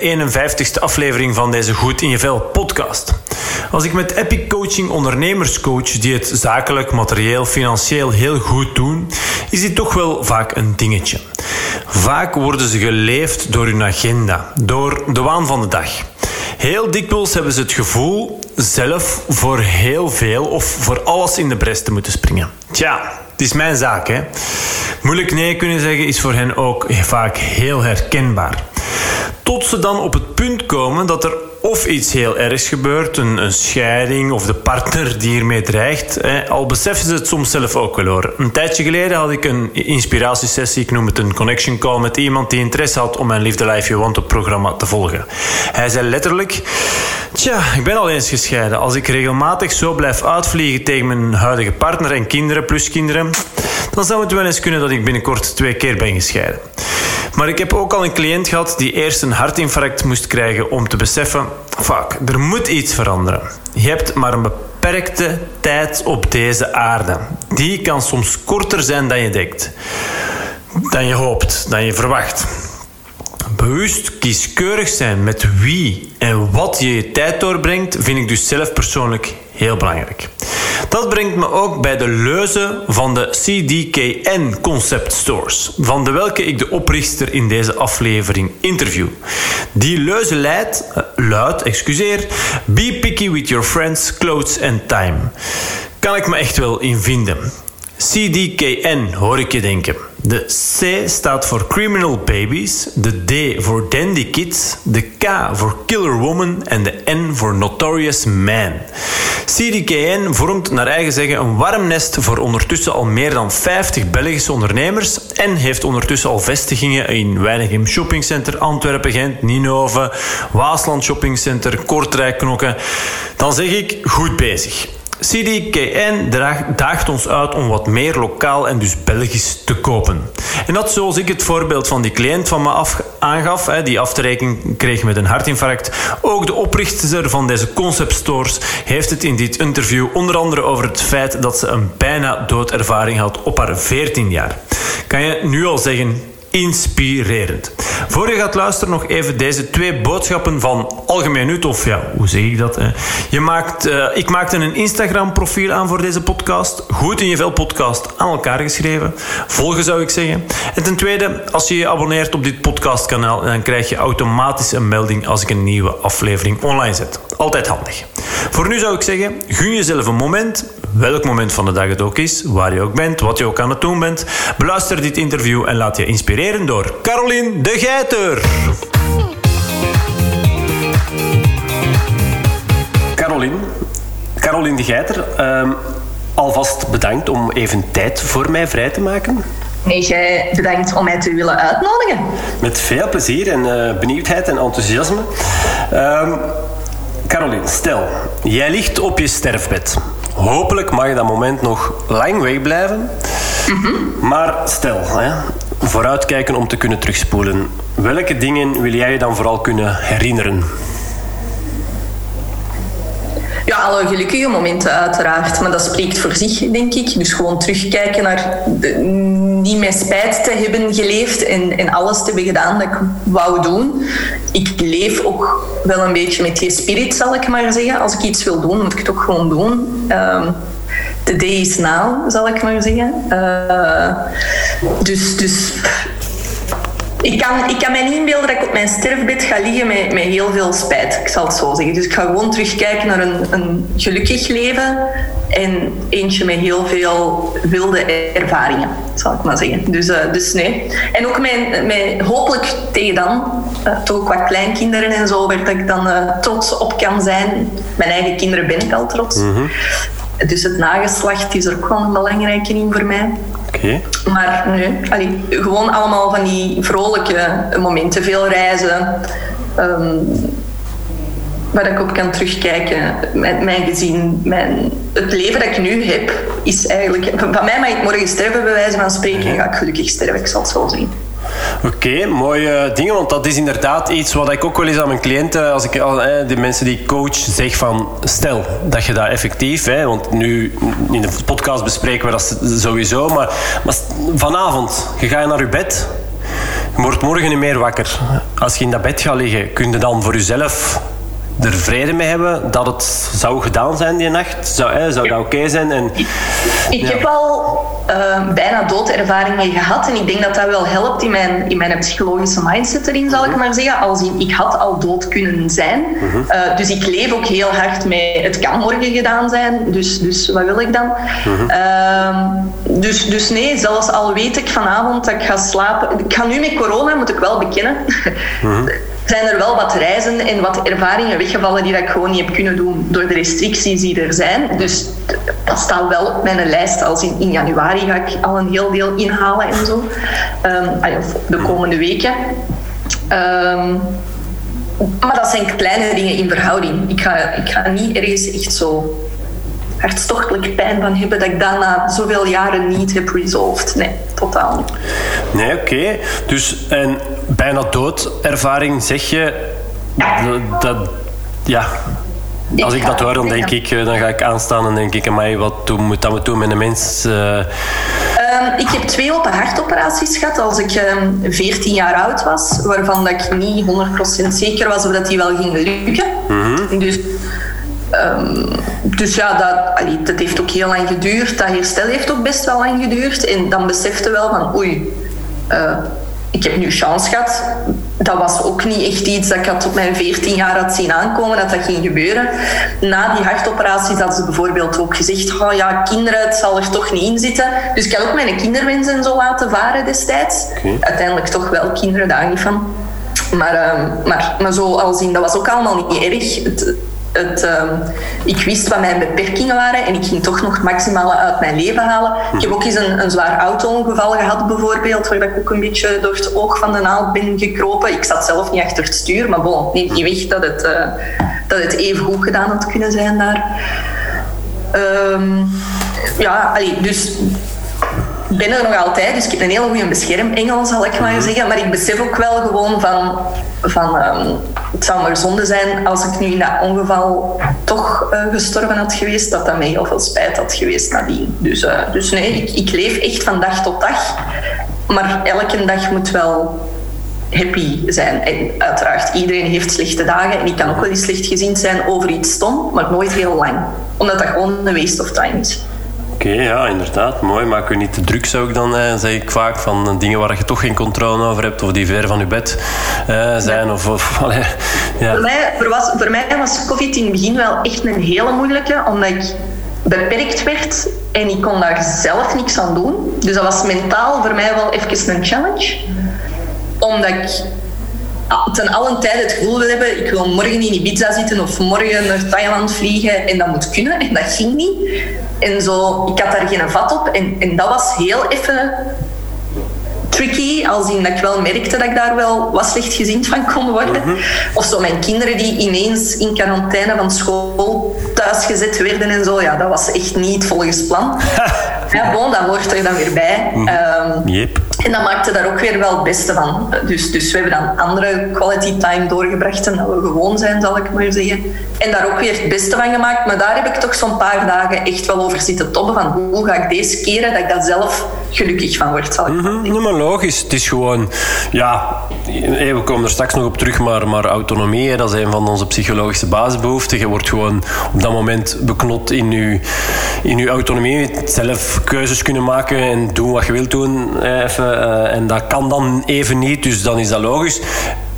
welkom bij de 51ste aflevering van deze Goed in je Vel podcast. Als ik met Epic Coaching ondernemers coach die het zakelijk, materieel, financieel heel goed doen, is dit toch wel vaak een dingetje. Vaak worden ze geleefd door hun agenda, door de waan van de dag. Heel dikwijls hebben ze het gevoel zelf voor heel veel of voor alles in de bres te moeten springen. Tja, het is mijn zaak, hè. Moeilijk nee kunnen zeggen is voor hen ook vaak heel herkenbaar. Tot ze dan op het punt komen dat er of iets heel ergs gebeurt, een, een scheiding of de partner die hiermee dreigt. Hè. Al beseffen ze het soms zelf ook wel hoor. Een tijdje geleden had ik een inspiratiesessie, ik noem het een connection call, met iemand die interesse had om mijn Liefde Life You Want programma te volgen. Hij zei letterlijk: Tja, ik ben al eens gescheiden. Als ik regelmatig zo blijf uitvliegen tegen mijn huidige partner en kinderen plus kinderen, dan zou het wel eens kunnen dat ik binnenkort twee keer ben gescheiden. Maar ik heb ook al een cliënt gehad die eerst een hartinfarct moest krijgen om te beseffen: fuck, er moet iets veranderen. Je hebt maar een beperkte tijd op deze aarde. Die kan soms korter zijn dan je denkt, dan je hoopt, dan je verwacht. Bewust kieskeurig zijn met wie en wat je je tijd doorbrengt, vind ik dus zelf persoonlijk heel belangrijk. Dat brengt me ook bij de leuze van de CDKN Concept Stores, van de welke ik de oprichter in deze aflevering interview. Die leuze leidt, uh, luidt, excuseer, be picky with your friends, clothes and time. Kan ik me echt wel in vinden. CDKN hoor ik je denken. De C staat voor Criminal Babies, de D voor Dandy Kids, de K voor Killer Woman en de N voor Notorious Man. CDKN vormt naar eigen zeggen een warm nest voor ondertussen al meer dan 50 Belgische ondernemers en heeft ondertussen al vestigingen in Weinigem Shoppingcenter, Antwerpen, Gent, Ninove, Waasland Shoppingcenter, Kortrijk, Knokken. Dan zeg ik goed bezig. CDKN daagt ons uit om wat meer lokaal en dus Belgisch te kopen. En dat zoals ik het voorbeeld van die cliënt van me af, aangaf, die afterekening kreeg met een hartinfarct. Ook de oprichter van deze concept stores heeft het in dit interview onder andere over het feit dat ze een bijna doodervaring had op haar 14 jaar. Kan je nu al zeggen, inspirerend. Voor je gaat luisteren nog even deze twee boodschappen van algemeen nut, of ja, hoe zeg ik dat? Hè? Je maakt, uh, ik maakte een Instagram profiel aan voor deze podcast. Goed in je vel podcast aan elkaar geschreven. Volgen zou ik zeggen. En ten tweede, als je je abonneert op dit podcastkanaal, dan krijg je automatisch een melding als ik een nieuwe aflevering online zet. Altijd handig. Voor nu zou ik zeggen, gun jezelf een moment, welk moment van de dag het ook is, waar je ook bent, wat je ook aan het doen bent. Beluister dit interview en laat je inspireren door Caroline de Geiter. Caroline, Caroline de Geiter, um, alvast bedankt om even tijd voor mij vrij te maken. Nee, jij bedankt om mij te willen uitnodigen. Met veel plezier en uh, benieuwdheid en enthousiasme. Um, Caroline, stel, jij ligt op je sterfbed. Hopelijk mag je dat moment nog lang wegblijven. Mm -hmm. Maar stel, hè, vooruitkijken om te kunnen terugspoelen. Welke dingen wil jij je dan vooral kunnen herinneren? Ja, alle gelukkige momenten uiteraard. Maar dat spreekt voor zich, denk ik. Dus gewoon terugkijken naar de, niet met spijt te hebben geleefd en, en alles te hebben gedaan dat ik wou doen. Ik leef ook wel een beetje met die spirit, zal ik maar zeggen. Als ik iets wil doen, moet ik het ook gewoon doen. Um, the day is now, zal ik maar zeggen. Uh, dus, dus ik kan, ik kan mij niet inbeelden dat ik op mijn sterfbed ga liggen met, met heel veel spijt. Ik zal het zo zeggen. Dus ik ga gewoon terugkijken naar een, een gelukkig leven en eentje met heel veel wilde ervaringen, zal ik maar zeggen. Dus, uh, dus nee. En ook mijn, mijn, hopelijk tegen dan, uh, toch wat kleinkinderen en zo, waar ik dan uh, trots op kan zijn. Mijn eigen kinderen ben ik al trots. -hmm. Dus het nageslacht is er ook wel een belangrijke in voor mij. Okay. Maar nee, allee, gewoon allemaal van die vrolijke momenten. Veel reizen. Um, waar ik op kan terugkijken met mijn gezin. Mijn, het leven dat ik nu heb, is eigenlijk... Van mij mag ik morgen sterven, bij wijze van spreken. En ga ik gelukkig sterven, ik zal het zo zien. Oké, mooie dingen, want dat is inderdaad iets wat ik ook wel eens aan mijn cliënten, als ik de mensen die ik coach, zeg van stel dat je dat effectief, hè, want nu in de podcast bespreken we dat sowieso, maar, maar vanavond, je gaat naar je bed, wordt morgen niet meer wakker. Als je in dat bed gaat liggen, kun je dan voor jezelf er vrede mee hebben dat het zou gedaan zijn die nacht? Zou, hè, zou dat oké zijn? En, ik heb al uh, bijna doodervaringen gehad en ik denk dat dat wel helpt in mijn, in mijn psychologische mindset erin, zal ik maar zeggen. Als in, ik had al dood kunnen zijn. Uh, dus ik leef ook heel hard mee. Het kan morgen gedaan zijn, dus, dus wat wil ik dan? Uh, dus, dus nee, zelfs al weet ik vanavond dat ik ga slapen. Ik ga nu met corona, moet ik wel bekennen zijn er wel wat reizen en wat ervaringen weggevallen die dat ik gewoon niet heb kunnen doen door de restricties die er zijn. Dus dat staat wel op mijn lijst. Als in, januari ga ik al een heel deel inhalen en zo. Um, de komende weken. Um, maar dat zijn kleine dingen in verhouding. Ik ga, ik ga niet ergens echt zo hartstochtelijk pijn van hebben dat ik dat na zoveel jaren niet heb resolved. Nee, totaal niet. Nee, oké. Dus en bijna doodervaring zeg je dat, dat ja. Als ik, dat hoor, dan denk ik, eh, dan ga ik aanstaan en denk ik, mij wat doen, moet dat we doen met een mens? Uh... ik heb twee open hartoperaties gehad als ik um, ehm, 14 jaar oud was, waarvan dat ik niet 100% zeker was of dat die wel gingen lukken. Mm Dus Um, dus ja, dat, allee, dat heeft ook heel lang geduurd. Dat herstel heeft ook best wel lang geduurd. En dan besefte wel van, oei, uh, ik heb nu chance gehad. Dat was ook niet echt iets dat ik had op mijn 14 jaar had zien aankomen, dat dat ging gebeuren. Na die hartoperaties hadden ze bijvoorbeeld ook gezegd, oh ja, kinderen, het zal er toch niet in zitten. Dus ik had ook mijn kinderwensen zo laten varen destijds. Uiteindelijk toch wel kinderen, daar niet van. Maar, uh, maar, maar zo als in, dat was ook allemaal niet erg. Het, uh, ik wist wat mijn beperkingen waren en ik ging toch nog het maximale uit mijn leven halen. Ik heb ook eens een, een zwaar auto-ongeval gehad, bijvoorbeeld, waar ik ook een beetje door het oog van de naald ben gekropen. Ik zat zelf niet achter het stuur, maar bon, neemt niet weg dat het, uh, dat het even goed gedaan had kunnen zijn daar. Um, ja, dus ben er nog altijd, dus ik heb een hele goede beschermengel, zal ik maar mhm. zeggen. Maar ik besef ook wel gewoon van, van um, het zou maar zonde zijn als ik nu in dat ongeval toch uh, gestorven had geweest, dat dat mij heel veel spijt had geweest nadien. Dus, uh, dus nee, ik, ik leef echt van dag tot dag. Maar elke dag moet wel happy zijn. En uiteraard, iedereen heeft slechte dagen en ik kan ook wel eens slecht gezien zijn over iets stom, maar nooit heel lang. Omdat dat gewoon een waste of time is. Oké, ja, inderdaad. Mooi. Maak je niet te druk, zou ik dan eh, zeg ik vaak. Van dingen waar je toch geen controle over hebt. Of die ver van je bed eh, zijn. Of, of ja. voor, mij, voor, was, voor mij was COVID in het begin wel echt een hele moeilijke. Omdat ik beperkt werd en ik kon daar zelf niks aan doen. Dus dat was mentaal voor mij wel even een challenge. Omdat ik ten allen tijde het gevoel wil hebben, ik wil morgen in Ibiza zitten of morgen naar Thailand vliegen en dat moet kunnen. En dat ging niet. En zo, ik had daar geen vat op. En, en dat was heel even tricky, als in dat ik wel merkte dat ik daar wel wat slecht gezien van kon worden. Mhm. Of zo mijn kinderen die ineens in quarantaine van school thuisgezet werden en zo. Ja, dat was echt niet volgens plan. ja, bon, dat hoort er dan weer bij. Mm. yep. En dat maakte daar ook weer wel het beste van. Dus, dus we hebben dan andere quality time doorgebracht dan dat we gewoon zijn, zal ik maar zeggen. En daar ook weer het beste van gemaakt. Maar daar heb ik toch zo'n paar dagen echt wel over zitten tobben van hoe ga ik deze keren dat ik daar zelf gelukkig van word, zal ik mm -hmm. maar logisch. Het is gewoon, ja, we komen er straks nog op terug, maar, maar autonomie, dat is een van onze psychologische basisbehoeften. Je wordt gewoon op dat moment beknot in je, in je autonomie. Zelf keuzes kunnen maken en doen wat je wilt doen. Even uh, en dat kan dan even niet, dus dan is dat logisch.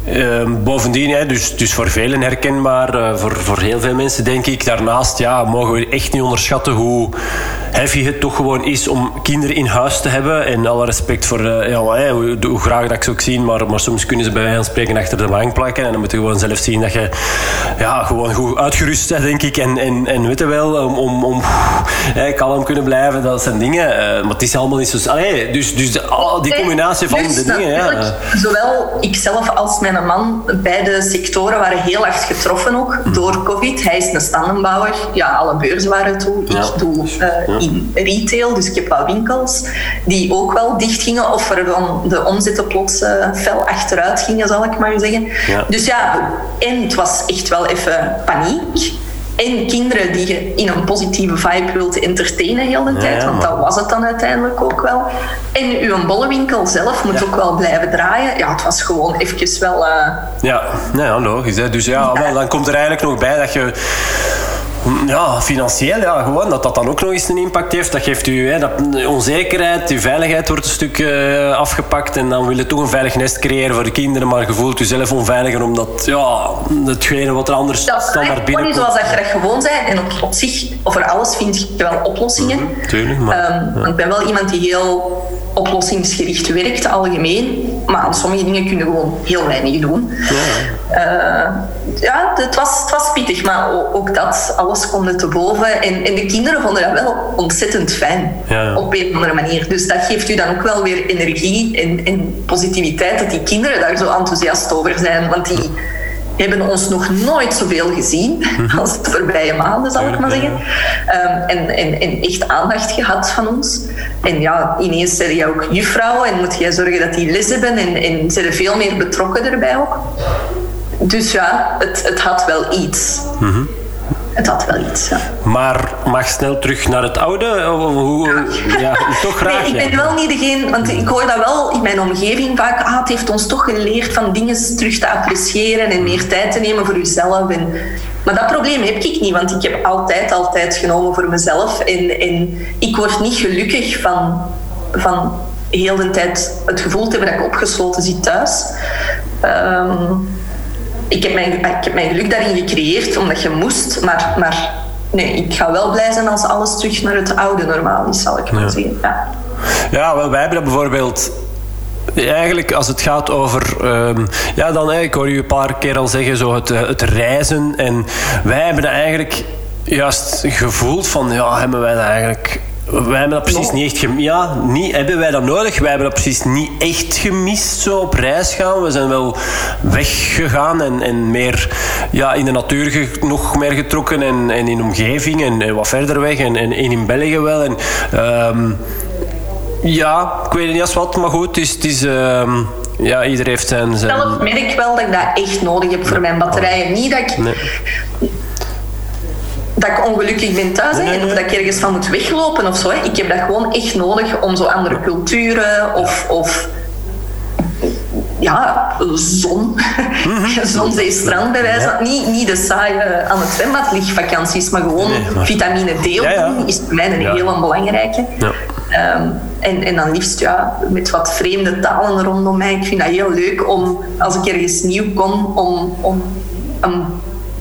Uh, bovendien, hè, dus, dus voor velen herkenbaar, uh, voor, voor heel veel mensen denk ik. Daarnaast ja, mogen we echt niet onderschatten hoe heavy het toch gewoon is om kinderen in huis te hebben. En alle respect voor uh, ja, hoe, hoe, graag dat ik ze ook zien, maar, maar soms kunnen ze bij wijze van spreken achter de bank plakken. En dan moet je gewoon zelf zien dat je ja, gewoon goed uitgerust bent, denk ik. En, en, en weet je wel, om, om, om hey, kalm kunnen blijven, dat zijn dingen. Uh, maar het is allemaal niet zo... Allee, dus, dus oh, die combinatie van de dingen. Ja. Zowel ikzelf als mijn man, beide sectoren waren heel erg getroffen ook door COVID. Hij is een standenbouwer. Ja, alle beurzen waren toe. Ik doe uh, in retail, dus ik heb wel winkels die ook wel dicht gingen of er dan de omzetten plots uh, fel achteruit gingen, zal ik maar zeggen. Dus ja, en het was echt wel even paniek. en kinderen die je in een positieve vibe wilt entertainen heel de tijd, want dat was het dan uiteindelijk ook wel. En uw bollewinkel zelf moet ook wel blijven draaien. Ja, het was gewoon even wel... Uh... Ja, nou ja, logisch. Hè. Dus ja, dan komt er eigenlijk nog bij dat je ja, financieel, ja, gewoon dat dat dan ook nog eens een impact heeft. Dat geeft u hè, dat, onzekerheid, uw veiligheid wordt een stuk uh, afgepakt. En dan wil je toch een veilig nest creëren voor de kinderen, maar je voelt jezelf onveiliger omdat ja, hetgene wat er anders dat standaard binnenkomt. zoals dat je dat gewoon bent. En op, op zich, over alles vind je wel oplossingen. Mm -hmm, tuurlijk, maar, um, Ik ben wel iemand die heel oplossingsgericht werkt, algemeen. Maar aan sommige dingen kunnen gewoon heel weinig doen. Ja, uh, ja het, was, het was pittig, maar ook dat, alles er te boven. En, en de kinderen vonden dat wel ontzettend fijn, ja. op een of andere manier. Dus dat geeft u dan ook wel weer energie en, en positiviteit, dat die kinderen daar zo enthousiast over zijn. Want die hebben ons nog nooit zoveel gezien als de voorbije maanden, zal ik maar zeggen. Um, en, en, en, echt aandacht gehad van ons. En ja, ineens zijn jij ook juffrouw en moet jij zorgen dat die les hebben en, en zijn er veel meer betrokken erbij ook. Dus ja, het, het had wel iets. Mm -hmm. Het had wel iets, ja. Maar mag snel terug naar het oude? Hoe, ja, toch graag. Nee, ik ben wel niet degene, want ik hoor dat wel in mijn omgeving vaak. Ah, het heeft ons toch geleerd van dingen terug te appreciëren en meer tijd te nemen voor jezelf. En, maar dat probleem heb ik niet, want ik heb altijd, altijd genomen voor mezelf. En, en ik word niet gelukkig van, van heel de tijd het gevoel te hebben dat ik opgesloten zit thuis. Um, ik heb, mijn, ik heb mijn geluk daarin gecreëerd omdat je moest, maar, maar nee, ik ga wel blij zijn als alles terug naar het oude normaal is, zal ik maar ja. zeggen. Ja. ja, wel, wij hebben dat bijvoorbeeld eigenlijk als het gaat over... Um, ja, dan, ik hoor je een paar keer al zeggen, zo het, het reizen. En wij hebben dat eigenlijk juist gevoeld van, ja, hebben wij dat eigenlijk wij hebben dat precies niet echt gemist. Ja, niet, hebben wij dat nodig? Wij hebben dat precies niet echt gemist, zo op reis gaan. We zijn wel weggegaan en, en meer ja, in de natuur nog meer getrokken en, en in omgeving en, en wat verder weg en, en, in België wel. En, um, ja, ik weet niet eens wat, maar goed, het is... Het is um, ja, ieder heeft zijn... zijn... Zelf merk wel dat ik dat echt nodig heb voor mijn batterijen. Niet dat ik... Nee dat ik ongelukkig ben thuis nee, nee, nee. of dat ik ergens van moet weglopen of zo. Hè. Ik heb dat gewoon echt nodig om zo andere culturen of, of ja, zon. Mm-hmm. Zon, zee, strand bij wijze van. Niet, niet de saaie aan het zwembad lichtvakanties, maar gewoon maar... vitamine D ja, ja. is voor mij een ja. heel belangrijke. Ja. Um, en, en dan liefst ja, met wat vreemde talen rondom mij. Ik vind dat heel leuk om, als ik ergens nieuw kom, om, om een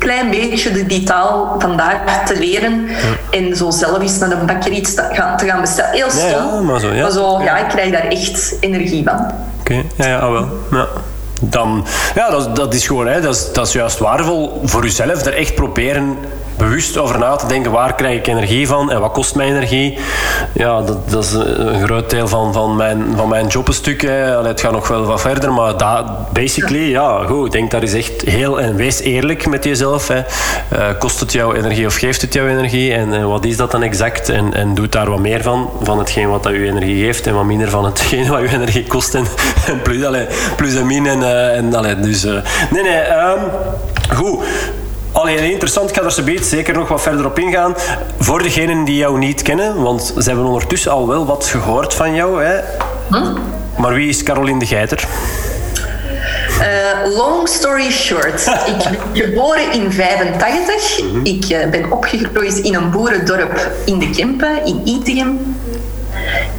klein beetje de, die taal vandaag te leren. Ja. En zo zelf eens naar een bakker iets te gaan, te gaan bestellen. Heel stom. Ja, maar zo, ja. Maar zo, ja, ik krijg daar echt energie van. Oké, okay. ja, ja, wel. Ja dan ja, dat, dat is gewoon, hè, dat, is, dat is juist waardevol voor jezelf. Er echt proberen bewust over na te denken waar krijg ik energie van en wat kost mijn energie. Ja, dat, dat is een groot deel van, van, mijn, van mijn job een het gaat nog wel wat verder, maar dat, basically, ja, goed, denk dat is echt heel... En wees eerlijk met jezelf. Hè. Uh, kost het jou energie of geeft het jou energie? En, wat is dat dan exact? En, en doe daar wat meer van, van hetgeen wat dat je energie geeft en wat minder van hetgeen wat je energie kost. En, plus, allee, plus en min. En, uh, en dus, uh, nee, nee, um, goed. Allee, interessant, ik ga er zo zeker nog wat verder op ingaan. Voor degenen die jou niet kennen, want ze hebben ondertussen al wel wat gehoord van jou. Hè. Hm? Maar wie is Caroline de Geiter? Uh, long story short. ik ben geboren in 85. Mm -hmm. Ik uh, ben opgegroeid in een boerendorp in de Kempen, in Itegem.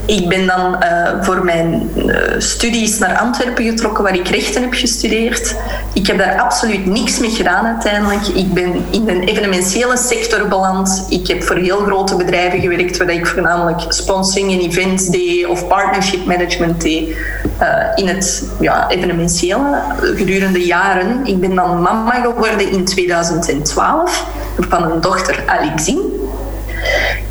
Ik ben dan uh, voor mijn uh, studies naar Antwerpen getrokken, waar ik rechten heb gestudeerd. Ik heb daar absoluut niks mee gedaan uiteindelijk. Ik ben in een evenementiële sector beland. Ik heb voor heel grote bedrijven gewerkt, waar ik voornamelijk sponsoring en events deed of partnership management deed. Uh, in het ja, evenementiële gedurende jaren. Ik ben dan mama geworden in 2012 van een dochter Alexine.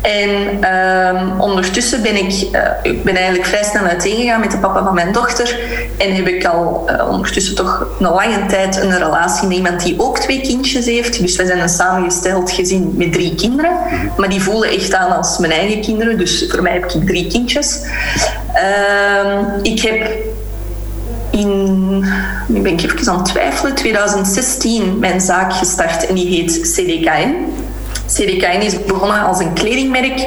En um, ondertussen ben ik, uh, ik ben eigenlijk vrij snel uiteengegaan met de papa van mijn dochter. En heb ik al uh, ondertussen toch een lange tijd een relatie met iemand die ook twee kindjes heeft. Dus wij zijn een samengesteld gezin met drie kinderen. Maar die voelen echt aan als mijn eigen kinderen. Dus voor mij heb ik drie kindjes. Uh, ik heb in, nu ben ik even aan het twijfelen, 2016 mijn zaak gestart en die heet CDKN. CDKN is begonnen als een kledingmerk.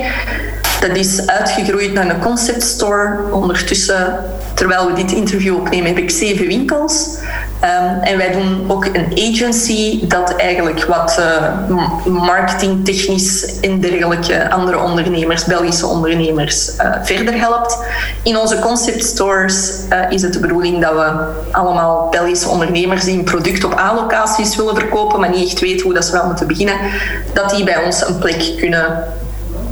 Dat is uitgegroeid naar een concept store. Ondertussen, terwijl we dit interview opnemen, heb ik zeven winkels. Um, en wij doen ook een agency dat eigenlijk wat uh, marketingtechnisch en dergelijke andere ondernemers, Belgische ondernemers, uh, verder helpt. In onze concept stores uh, is het de bedoeling dat we allemaal Belgische ondernemers die een product op A-locaties willen verkopen, maar niet echt weten hoe dat ze wel moeten beginnen, dat die bij ons een plek kunnen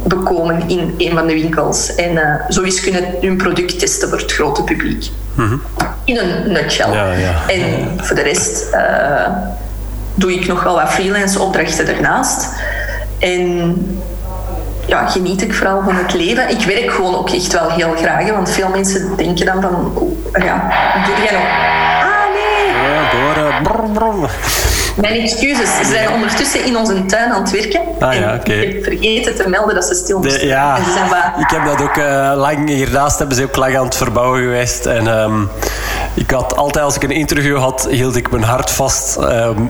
bekomen in een van de winkels. En uh, zo eens kunnen hun product testen voor het grote publiek. Mm In een nutshell. Ja, ja. En voor de rest uh, doe ik nog wel wat freelance opdrachten ernaast. En ja, geniet ik vooral van het leven. Ik werk gewoon ook echt wel heel graag. Want veel mensen denken dan van... Oh, ja, doe jij nog... Ah, nee! Ja, door... Uh, brr. Mijn excuses. Ze zijn ondertussen in onze tuin aan het werken. Ah, ja, oké. Ik heb vergeten te melden dat ze stil moesten. Ja, ik heb dat ook uh, lang... Hiernaast hebben ze ook lang aan het verbouwen geweest. En um, ik had altijd, als ik een interview had, hield ik mijn hart vast. Um,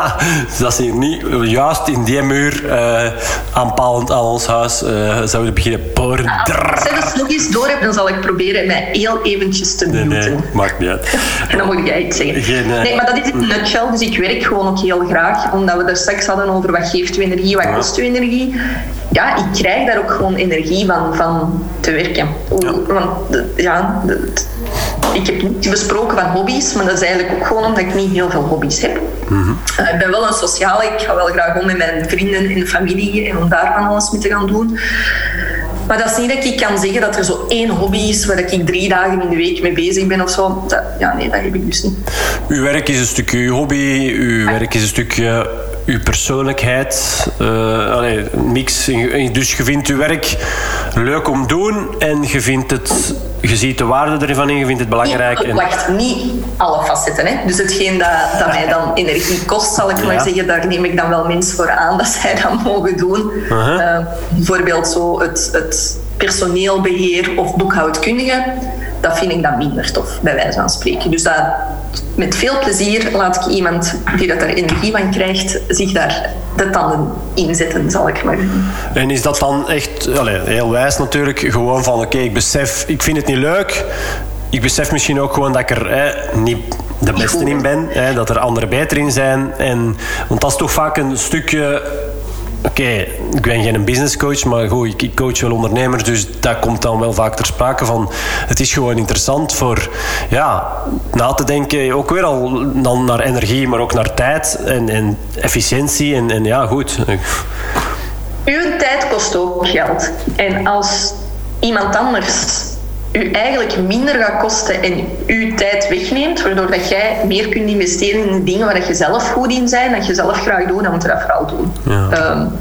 dat ze niet juist in die muur uh, aanpalend aan ons huis uh, zouden beginnen boren. Nou, als je nog eens door hebt, dan zal ik proberen mij heel eventjes te muten. Nee, nee, maakt niet uit. en dan moet jij iets zeggen. Geen, nee, maar dat is een nutshell. Dus ik werk gewoon ook heel graag. Omdat we daar straks hadden over wat geeft u energie, wat kost u energie. Ja, ik krijg daar ook gewoon energie van, van te werken. Want ja, ik heb niet besproken van hobby's, maar dat is eigenlijk ook gewoon omdat ik niet heel veel hobby's heb. Mm -hmm. uh, ik ben wel een sociale, ik ga wel graag om met mijn vrienden en familie en om daar van alles mee te gaan doen. Maar dat is niet dat ik kan zeggen dat er zo één hobby is waar ik drie dagen in de week mee bezig ben of zo. Dat, ja, nee, dat heb ik dus niet. Uw werk is een stukje uw hobby, uw werk is een stukje uw persoonlijkheid. Uh, allee, mix. Dus je vindt uw werk leuk om te doen en je vindt het je ziet de waarde ervan in, je vindt het belangrijk. Nee, wacht, niet alle facetten. Hè? Dus hetgeen dat, dat mij dan energie kost, zal ik maar zeggen, daar neem ik dan wel mensen voor aan dat zij dat mogen doen. Uh bijvoorbeeld zo het, het personeelbeheer of boekhoudkundige, dat vind ik dan minder tof, bij wijze van spreken. Dus dat, met veel plezier laat ik iemand die dat er energie van krijgt, zich daar de tanden inzetten, zal ik maar. En is dat dan echt, allez, heel wijs natuurlijk, gewoon van oké, ik besef, ik vind het niet leuk. Ik besef misschien ook gewoon dat ik er niet de beste in ben, hè, dat er anderen beter in zijn. En, want dat is toch vaak een stukje Oké, ik ben geen business coach, maar goed, ik coach wel ondernemers, dus dat komt dan wel vaak ter sprake van. Het is gewoon interessant voor ja, na te denken, ook weer al dan naar energie, maar ook naar tijd en, en efficiëntie. En, en ja, goed. Uw tijd kost ook geld. En als iemand anders u eigenlijk minder gaat kosten en uw tijd wegneemt, waardoor dat jij meer kunt investeren in de dingen waar je zelf goed in bent, dat je zelf graag doet, dan moet je dat vooral doen. Ja. Um,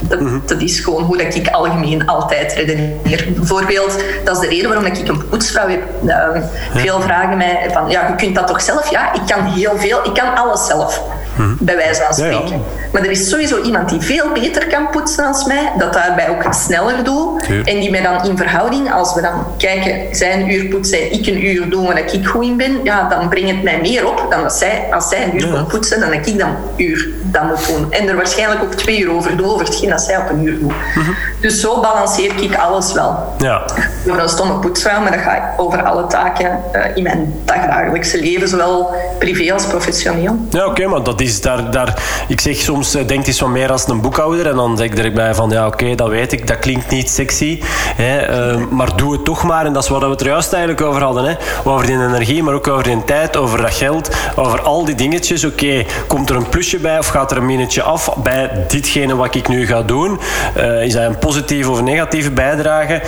dat, mhm. dat, is gewoon hoe dat ik algemeen altijd redeneer. Bijvoorbeeld, dat is de reden waarom ik een poetsvrouw heb. Uh, veel vragen mij van, ja, je kunt dat toch zelf? Ja, ik kan heel veel, ik kan alles zelf. Mhm. Bij wijze van spreken. Maar er is sowieso iemand die veel beter kan poetsen dan mij, dat daarbij ook sneller doet. En die mij dan in verhouding, als we dan kijken, zijn uur poetsen, ik een uur doen waar ik goed in ben, ja, dan brengt het mij meer op dan als zij, als zij een uur ja. poetsen, dan dat ik dan een uur dat moet doen. En er waarschijnlijk ook twee uur over doe, over hetgeen dat zij op een uur doet. Mhm. Dus zo balanceer ik alles wel. Ja. Ik ben een stomme poetsvrouw, maar dat gaat over alle taken uh, in mijn dagdagelijkse leven, zowel privé als professioneel. Ja, oké, maar dat is daar, daar... Ik zeg soms, denk eens van meer als een boekhouder. En dan zeg ik erbij van, ja, oké, dat weet ik. Dat klinkt niet sexy. Hè, uh, maar doe het toch maar. En dat is wat we het er juist eigenlijk over hadden. Hè. Over die energie, maar ook over die tijd, over dat geld. Over al die dingetjes. Oké, komt er een plusje bij of gaat er een minnetje af bij ditgene wat ik nu ga doen? Uh, is dat een positieve of negatieve bijdrage?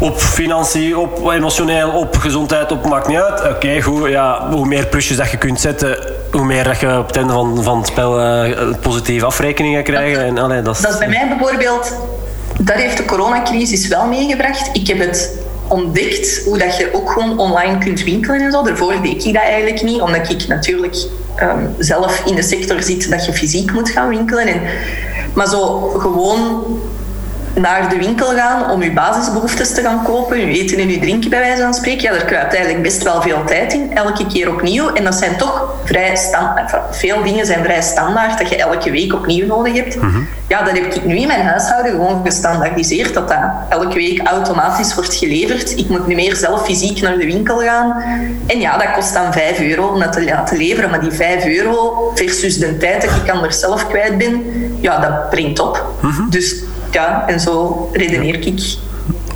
Op financiën, op emotioneel, op gezondheid, op maakt niet uit. Oké, goed. Ja, hoe meer plusjes dat je kunt zetten, hoe meer dat je op het einde van, van het spel uh, positieve afrekeningen krijgen. En, dat, dat is bij mij bijvoorbeeld... Dat heeft de coronacrisis wel meegebracht. Ik heb het ontdekt hoe dat je ook gewoon online kunt winkelen en zo. Daarvoor deed ik dat eigenlijk niet, omdat ik natuurlijk um, zelf in de sector zit dat je fysiek moet gaan winkelen. En, maar zo gewoon naar de winkel gaan om uw basisbehoeftes te gaan kopen, uw eten en uw drinken bij wijze van spreken, ja, daar kruipt eigenlijk best wel veel tijd in, elke keer opnieuw. En dat zijn toch vrij standaard. Veel dingen zijn vrij standaard dat je elke week opnieuw nodig hebt. Mhm. Ja, dat heb ik nu in mijn huishouden gewoon gestandaardiseerd, dat dat elke week automatisch wordt geleverd. Ik moet nu meer zelf fysiek naar de winkel gaan. En ja, dat kost dan 5 euro om dat te laten leveren. Maar die 5 euro versus de tijd dat ik anders zelf kwijt ben, ja, dat brengt op. Mhm. Dus ja, en zo redeneer ik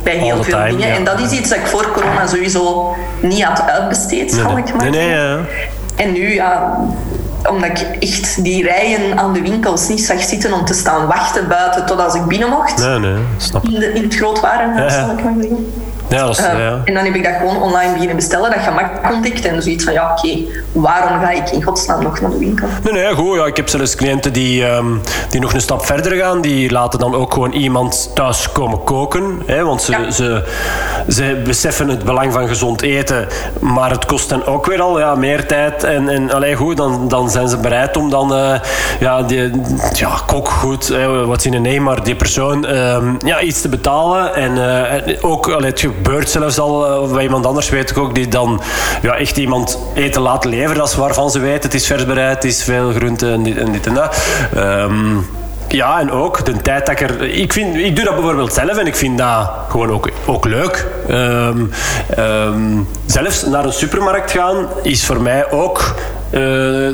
bij heel All veel time, dingen. ja. En dat is iets dat ik voor corona sowieso niet had uitbesteed, zal ik maar Nee, nee, zeggen. ja. En nu, ja, omdat ik echt die rijen aan de winkels niet zag zitten om te staan wachten buiten tot als ik binnen mocht. Nee, nee, snap. In, de, in het grootwarenhuis, ja. zal ik maar zeggen. Ja, dat is, Uh, ja. En dan heb ik dat gewoon online beginnen bestellen, dat gemak ontdekt. En zoiets van, ja, oké, waarom ga ik in godsnaam nog naar de winkel? Nee, nee, goed. Ja, ik heb zelfs cliënten die, ehm, die nog een stap verder gaan. Die laten dan ook gewoon iemand thuis komen koken. Hè, want ze, Ja. ze, ze beseffen het belang van gezond eten. Maar het kost hen ook weer al ja, meer tijd. En, en allee, goed, dan, dan zijn ze bereid om dan... eh, ja, die, ja, kok goed, hè, wat zien nee, maar die persoon ehm, ja, iets te betalen. En, eh, ook, allee, het gebeurt zelfs al eh, bij iemand anders, weet ik ook, die dan ja, echt iemand eten laten leveren. Is waarvan ze weten, het is vers bereid, het is veel groente en dit en, dit en dat. Ehm, ja, en ook de tijd dat ik er... Ik, vind, ik doe dat bijvoorbeeld zelf en ik vind dat gewoon ook, ook leuk. Ehm, ehm, zelfs naar een supermarkt gaan is voor mij ook... eh,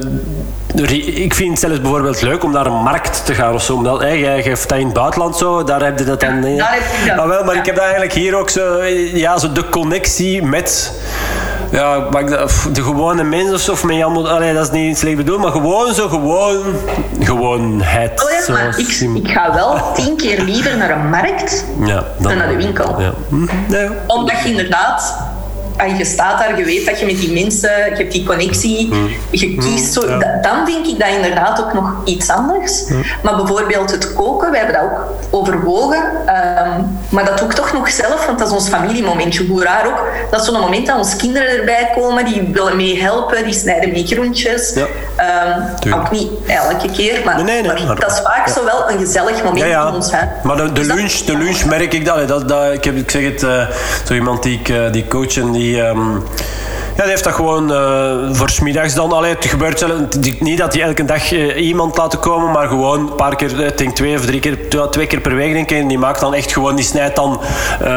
ik vind het zelfs bijvoorbeeld leuk om naar een markt te gaan of zo. Omdat, hè, jij geeft dat in het buitenland zo, daar heb je dat dan... Ja, daar heb ik dat. Ah, wel, maar Ja. ik heb dat eigenlijk hier ook zo... Ja, zo de connectie met... Ja, maar de gewone mens of zo, of met allemaal, allee, dat is niet slecht bedoeld, maar gewoon zo gewoon... Gewoonheid. Oh ja, maar ik, ik ga wel tien keer liever naar een markt ja, dan naar de winkel. Ja. Hm, ja. Omdat je inderdaad, en je staat daar, je weet dat je met die mensen, je hebt die connectie, je kiest zo. ja. da- Dan denk ik dat inderdaad ook nog iets anders. Maar bijvoorbeeld het koken, wij hebben dat ook overwogen. ehm, maar dat doe ik toch nog zelf, want dat is ons familiemomentje. Hoe raar ook. Dat is zo'n moment dat onze kinderen erbij komen, die willen mee helpen, die snijden mee groentjes. Ja. Ehm, ook niet elke keer, maar, Nee, nee, nee, maar maar- dat is vaak zo wel een gezellig moment Ja, ja. in ons huis. Maar de, de, Dus lunch, de lunch merk ik dat. dat, dat ik, heb, ik zeg het, eh, zo iemand die ik eh, die coach en die... ehm, ja, die heeft dat gewoon eh voor smiddags dan. Allee, het gebeurt die- niet dat hij elke dag eh, iemand laten komen, maar gewoon een paar keer, ik denk twee of drie keer, twee, keer per week denk ik. Die maakt dan echt gewoon, die snijdt dan eh,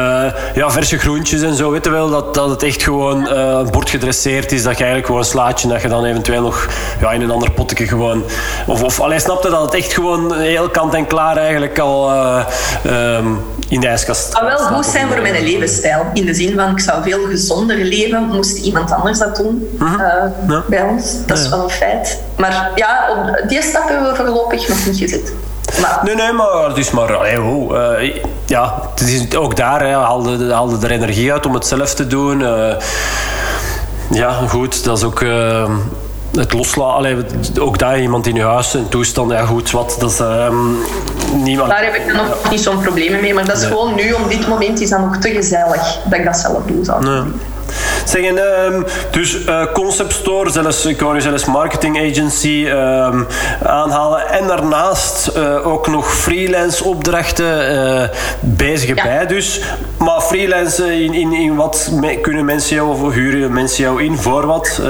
ja, verse groentjes en zo. Weet je wel, dat, dat het echt gewoon een bord gedresseerd is. Dat je eigenlijk gewoon slaat je en dat je dan eventueel nog ja, in een ander potje gewoon... Of, of allee, snapte dat het echt gewoon heel kant en klaar eigenlijk al eh, ehm, in de ijskast zou wel goed zijn voor mijn levensstijl. In de zin van, ik zou veel gezonder leven, moest iemand anders dat doen eh, Ja. bij ons. Dat is wel een feit. Maar ja, op die stap hebben we voorlopig nog niet gezet. Maar Nee, nee, maar het is maar... allee, ho, eh, ja, het is ook daar hè, haalde, haalde er energie uit om het zelf te doen. eh. ja, goed, dat is ook... het loslaten, ook daar iemand in je huis, een toestand, ja goed, wat, dat is ehm, niemand... daar heb ik dan nog niet zo'n probleem mee. Maar dat is Nee. gewoon nu, op dit moment, is dat nog te gezellig dat ik dat zelf doe. Zou Nee. Zeggen. Zeg, en, ehm, dus eh, concept store, zelfs, ik wou nu zelfs marketing agency ehm, aanhalen. En daarnaast eh, ook nog freelance opdrachten eh, bezig Ja. bij dus. Maar freelance in, in, in wat me- kunnen mensen jou of huren mensen jou in voor wat?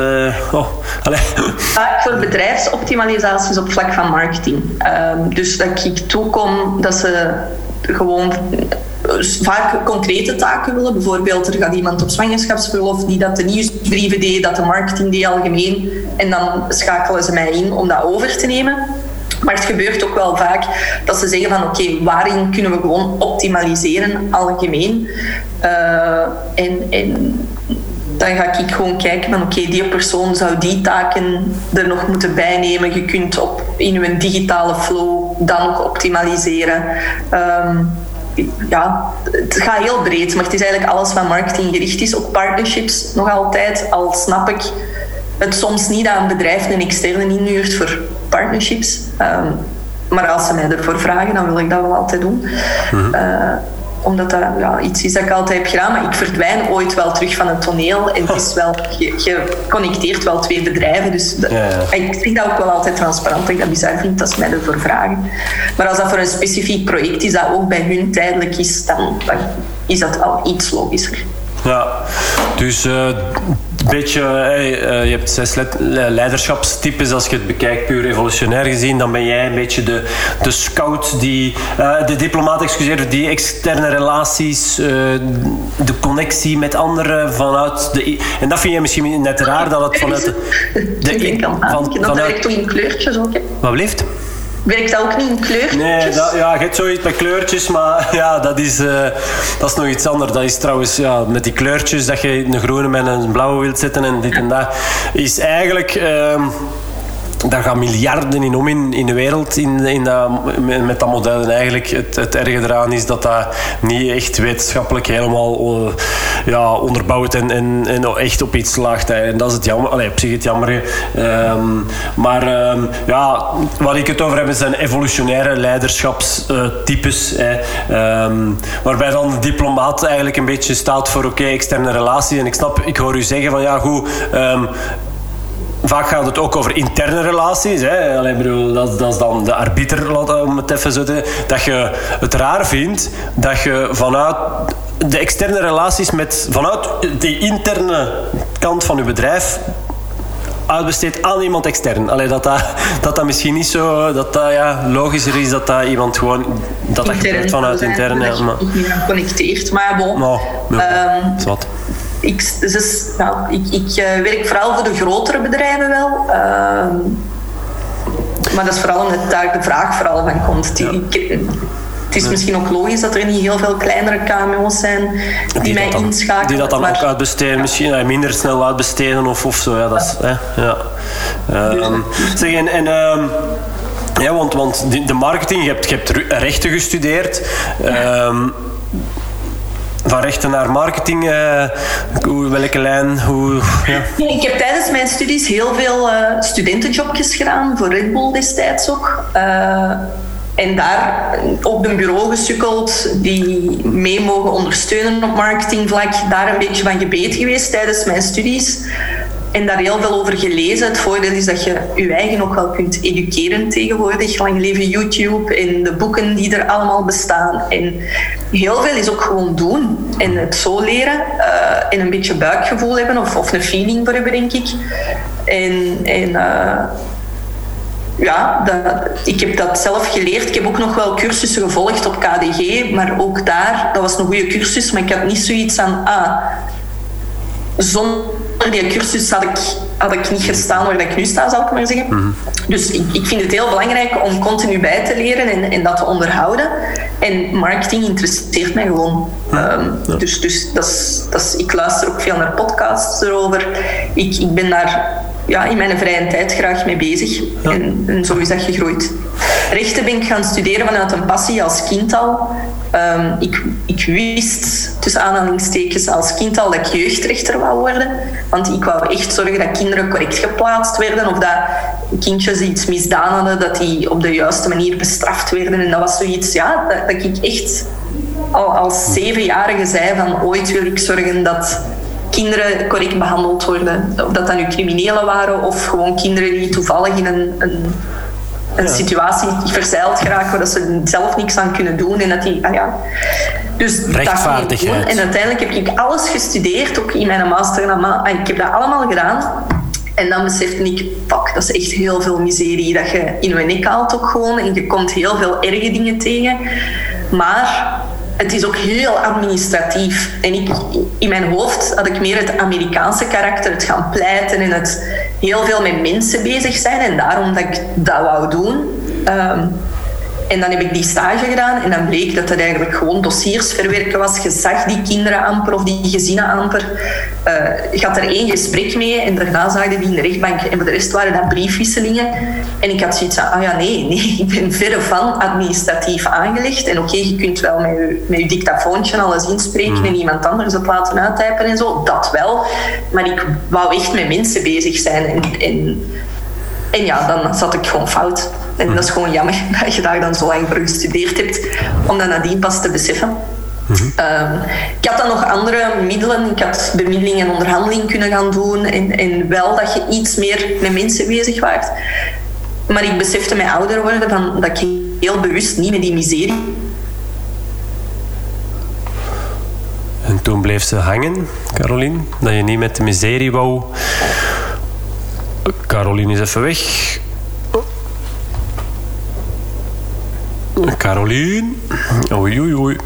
Oh. Vaak voor bedrijfsoptimalisaties op vlak van marketing. Ehm, dus dat ik toekom dat ze gewoon vaak concrete taken willen. Bijvoorbeeld, er gaat iemand op zwangerschapsverlof die dat de nieuwsbrieven deed, dat de marketing deed algemeen. En dan schakelen ze mij in om dat over te nemen. Maar het gebeurt ook wel vaak dat ze zeggen van oké, waarin kunnen we gewoon optimaliseren algemeen. Eh, en, dan ga ik gewoon kijken van oké, die persoon zou die taken er nog moeten bijnemen. Je kunt op, in je digitale flow dan nog optimaliseren. Ehm, ja, het gaat heel breed, maar het is eigenlijk alles wat marketing gericht is. Ook partnerships nog altijd, al snap ik het soms niet dat een bedrijf een externe inhuurt voor partnerships. Ehm, maar als ze mij ervoor vragen, dan wil ik dat wel altijd doen. Eh, omdat dat ja, iets is dat ik altijd heb gedaan. Maar ik verdwijn ooit wel terug van het toneel. En het is wel, je, je connecteert wel twee bedrijven. Dus dat, ja, ja. ik vind dat ook wel altijd transparant. Dat ik dat bizar vind als mij ervoor vragen. Maar als dat voor een specifiek project is dat ook bij hun tijdelijk is, dan, dan is dat al iets logischer. Ja, dus uh, beetje, uh, je hebt zes leiderschapstypes. Als je het bekijkt puur evolutionair gezien, dan ben jij een beetje de, de scout, die, uh, de diplomaat, excuseer, die externe relaties, de connectie met anderen vanuit de. En dat vind je misschien net raar dat het vanuit de. de, de van, dat toch in kleurtjes ook? Wat blijft? Werkt dat ook niet in kleurtjes? Nee, dat, ja, je hebt zoiets met kleurtjes, maar ja, dat is, uh, dat is nog iets anders. Dat is trouwens ja, met die kleurtjes, dat je een groene met een blauwe wilt zetten en dit en dat, is eigenlijk... Uh, daar gaan miljarden in om in, in de wereld in, in dat, met dat model. En eigenlijk het, het erge eraan is dat dat niet echt wetenschappelijk helemaal uh, ja, onderbouwd en, en, en echt op iets slaagt. En dat is het jammer. Allee, op zich het jammer. Um, maar um, ja, wat ik het over heb zijn evolutionaire leiderschapstypes. Um, waarbij dan de diplomaat eigenlijk een beetje staat voor oké, externe relaties. En ik snap, ik hoor u zeggen van ja, goed vaak gaat het ook over interne relaties. Hè. Allee, bedoel, dat, dat, is dan de arbiter, om het even zo te Dat je het raar vindt dat je vanuit de externe relaties met, vanuit de interne kant van je bedrijf uitbesteedt aan iemand extern. Allee, dat, dat, dat dat misschien niet zo dat dat, ja, logischer is dat dat iemand gewoon dat dat gebeurt vanuit intern. Ja, maar, geconnecteerd. Maar bon, nou, ja, um, wat ik, dus, nou, ik, ik uh, werk vooral voor de grotere bedrijven wel. Uh, maar dat is vooral omdat daar de vraag vooral van komt. Ja. Ik, het is misschien ook logisch dat er niet heel veel kleinere KMO's zijn die, die mij dan, inschakelen. Die dat dan maar, ook uitbesteden, ja. misschien minder snel uitbesteden of, of zo. Ja, dat is, hè, ja. Um, zeg, en, en um, ja, want, want de marketing, je hebt, je hebt rechten gestudeerd. Um, van rechten naar marketing, uh, welke lijn? Hoe, ja. Ik heb tijdens mijn studies heel veel uh, studentenjobjes gedaan, voor Red Bull destijds ook. Uh, en daar op een bureau gesukkeld die mee mogen ondersteunen op marketingvlak. Daar een beetje van gebeten geweest tijdens mijn studies en daar heel veel over gelezen. Het voordeel is dat je je eigen ook wel kunt educeren tegenwoordig. Lang leven YouTube en de boeken die er allemaal bestaan. En heel veel is ook gewoon doen en het zo leren. Uh, en een beetje buikgevoel hebben of, of een feeling voor hebben, denk ik. En, en uh, ja, dat, ik heb dat zelf geleerd. Ik heb ook nog wel cursussen gevolgd op KDG, maar ook daar, dat was een goede cursus, maar ik had niet zoiets aan, ah, zonder die cursus had ik, had ik niet gestaan waar ik nu sta, zal ik maar zeggen. Mhm. Dus ik, ik, vind het heel belangrijk om continu bij te leren en, en dat te onderhouden. En marketing interesseert mij gewoon. Um, Dus, dus dat is, dat is, ik luister ook veel naar podcasts erover. Ik, ik ben daar ja, in mijn vrije tijd graag mee bezig. En, en, zo is dat gegroeid. Rechten ben ik gaan studeren vanuit een passie als kind al. Um, ik, ik wist, tussen aanhalingstekens, als kind al dat ik jeugdrechter wou worden. Want ik wou echt zorgen dat kinderen correct geplaatst werden. Of dat kindjes iets misdaan hadden, dat die op de juiste manier bestraft werden. En dat was zoiets, ja, dat, dat ik echt al als zevenjarige zei van ooit wil ik zorgen dat kinderen correct behandeld worden. Of dat dat nu criminelen waren of gewoon kinderen die toevallig in een, een, een ja. situatie verzeild geraken waar dat ze zelf niks aan kunnen doen. En dat die, ah ja. Dus Rechtvaardigheid. En uiteindelijk heb ik alles gestudeerd, ook in mijn master. En ik heb dat allemaal gedaan. En dan besefte ik, fuck, dat is echt heel veel miserie dat je in je nek haalt ook gewoon. En je komt heel veel erge dingen tegen. Maar het is ook heel administratief. En ik, in mijn hoofd had ik meer het Amerikaanse karakter, het gaan pleiten en het heel veel met mensen bezig zijn. En daarom dat ik dat wou doen. Um, en dan heb ik die stage gedaan en dan bleek dat het eigenlijk gewoon dossiers verwerken was. Je zag die kinderen amper of die gezinnen amper. Uh, je had er één gesprek mee en daarna zagen die in de rechtbank. En voor de rest waren dat briefwisselingen. En ik had zoiets van, ah ja, nee, nee, ik ben verre van administratief aangelegd. En oké, okay, je kunt wel met je, met je dictafoontje alles inspreken mm. en iemand anders het laten uittypen en zo. Dat wel. Maar ik wou echt met mensen bezig zijn. En, en, en ja, dan zat ik gewoon fout. En dat is gewoon jammer dat je daar dan zo lang voor gestudeerd hebt, om dat nadien pas te beseffen. Ehm, ik had dan nog andere middelen. Ik had bemiddeling en onderhandeling kunnen gaan doen. En, en wel dat je iets meer met mensen bezig waart. Maar ik besefte mij ouder worden van, dat ik heel bewust niet met die miserie En toen bleef ze hangen, Caroline. Dat je niet met de miserie wou. Caroline is even weg. Caroline. Oei, oei, oei.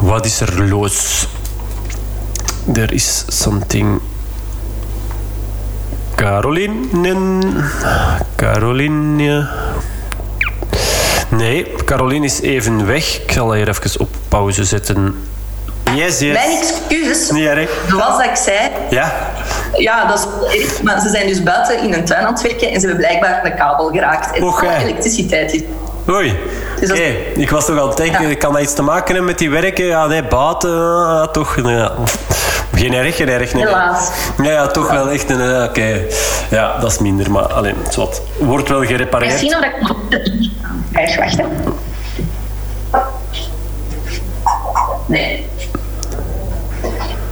Wat is er los? Er is something. Caroline. Caroline. Nee, Caroline is even weg. Ik zal haar even op pauze zetten. Yes, yes. Mijn excuses. Niet erg. Zoals dat ik zei. Ja? Ja, dat is erg. Maar ze zijn dus buiten in een tuin aan het werken en ze hebben blijkbaar de kabel geraakt. En hè. elektriciteit is... Oei. Dus dat- ik was toch al te denken, Ja. kan dat iets te maken hebben met die werken? Ja, nee, buiten, ah, toch. nee, ja. Geen erg, geen erg. Nee. Helaas. Ja, ja, toch wel echt. een, eh, Oké, ja, dat is minder, maar alleen, het is wat. Wordt wel gerepareerd. Misschien of ik wacht hè. Nee.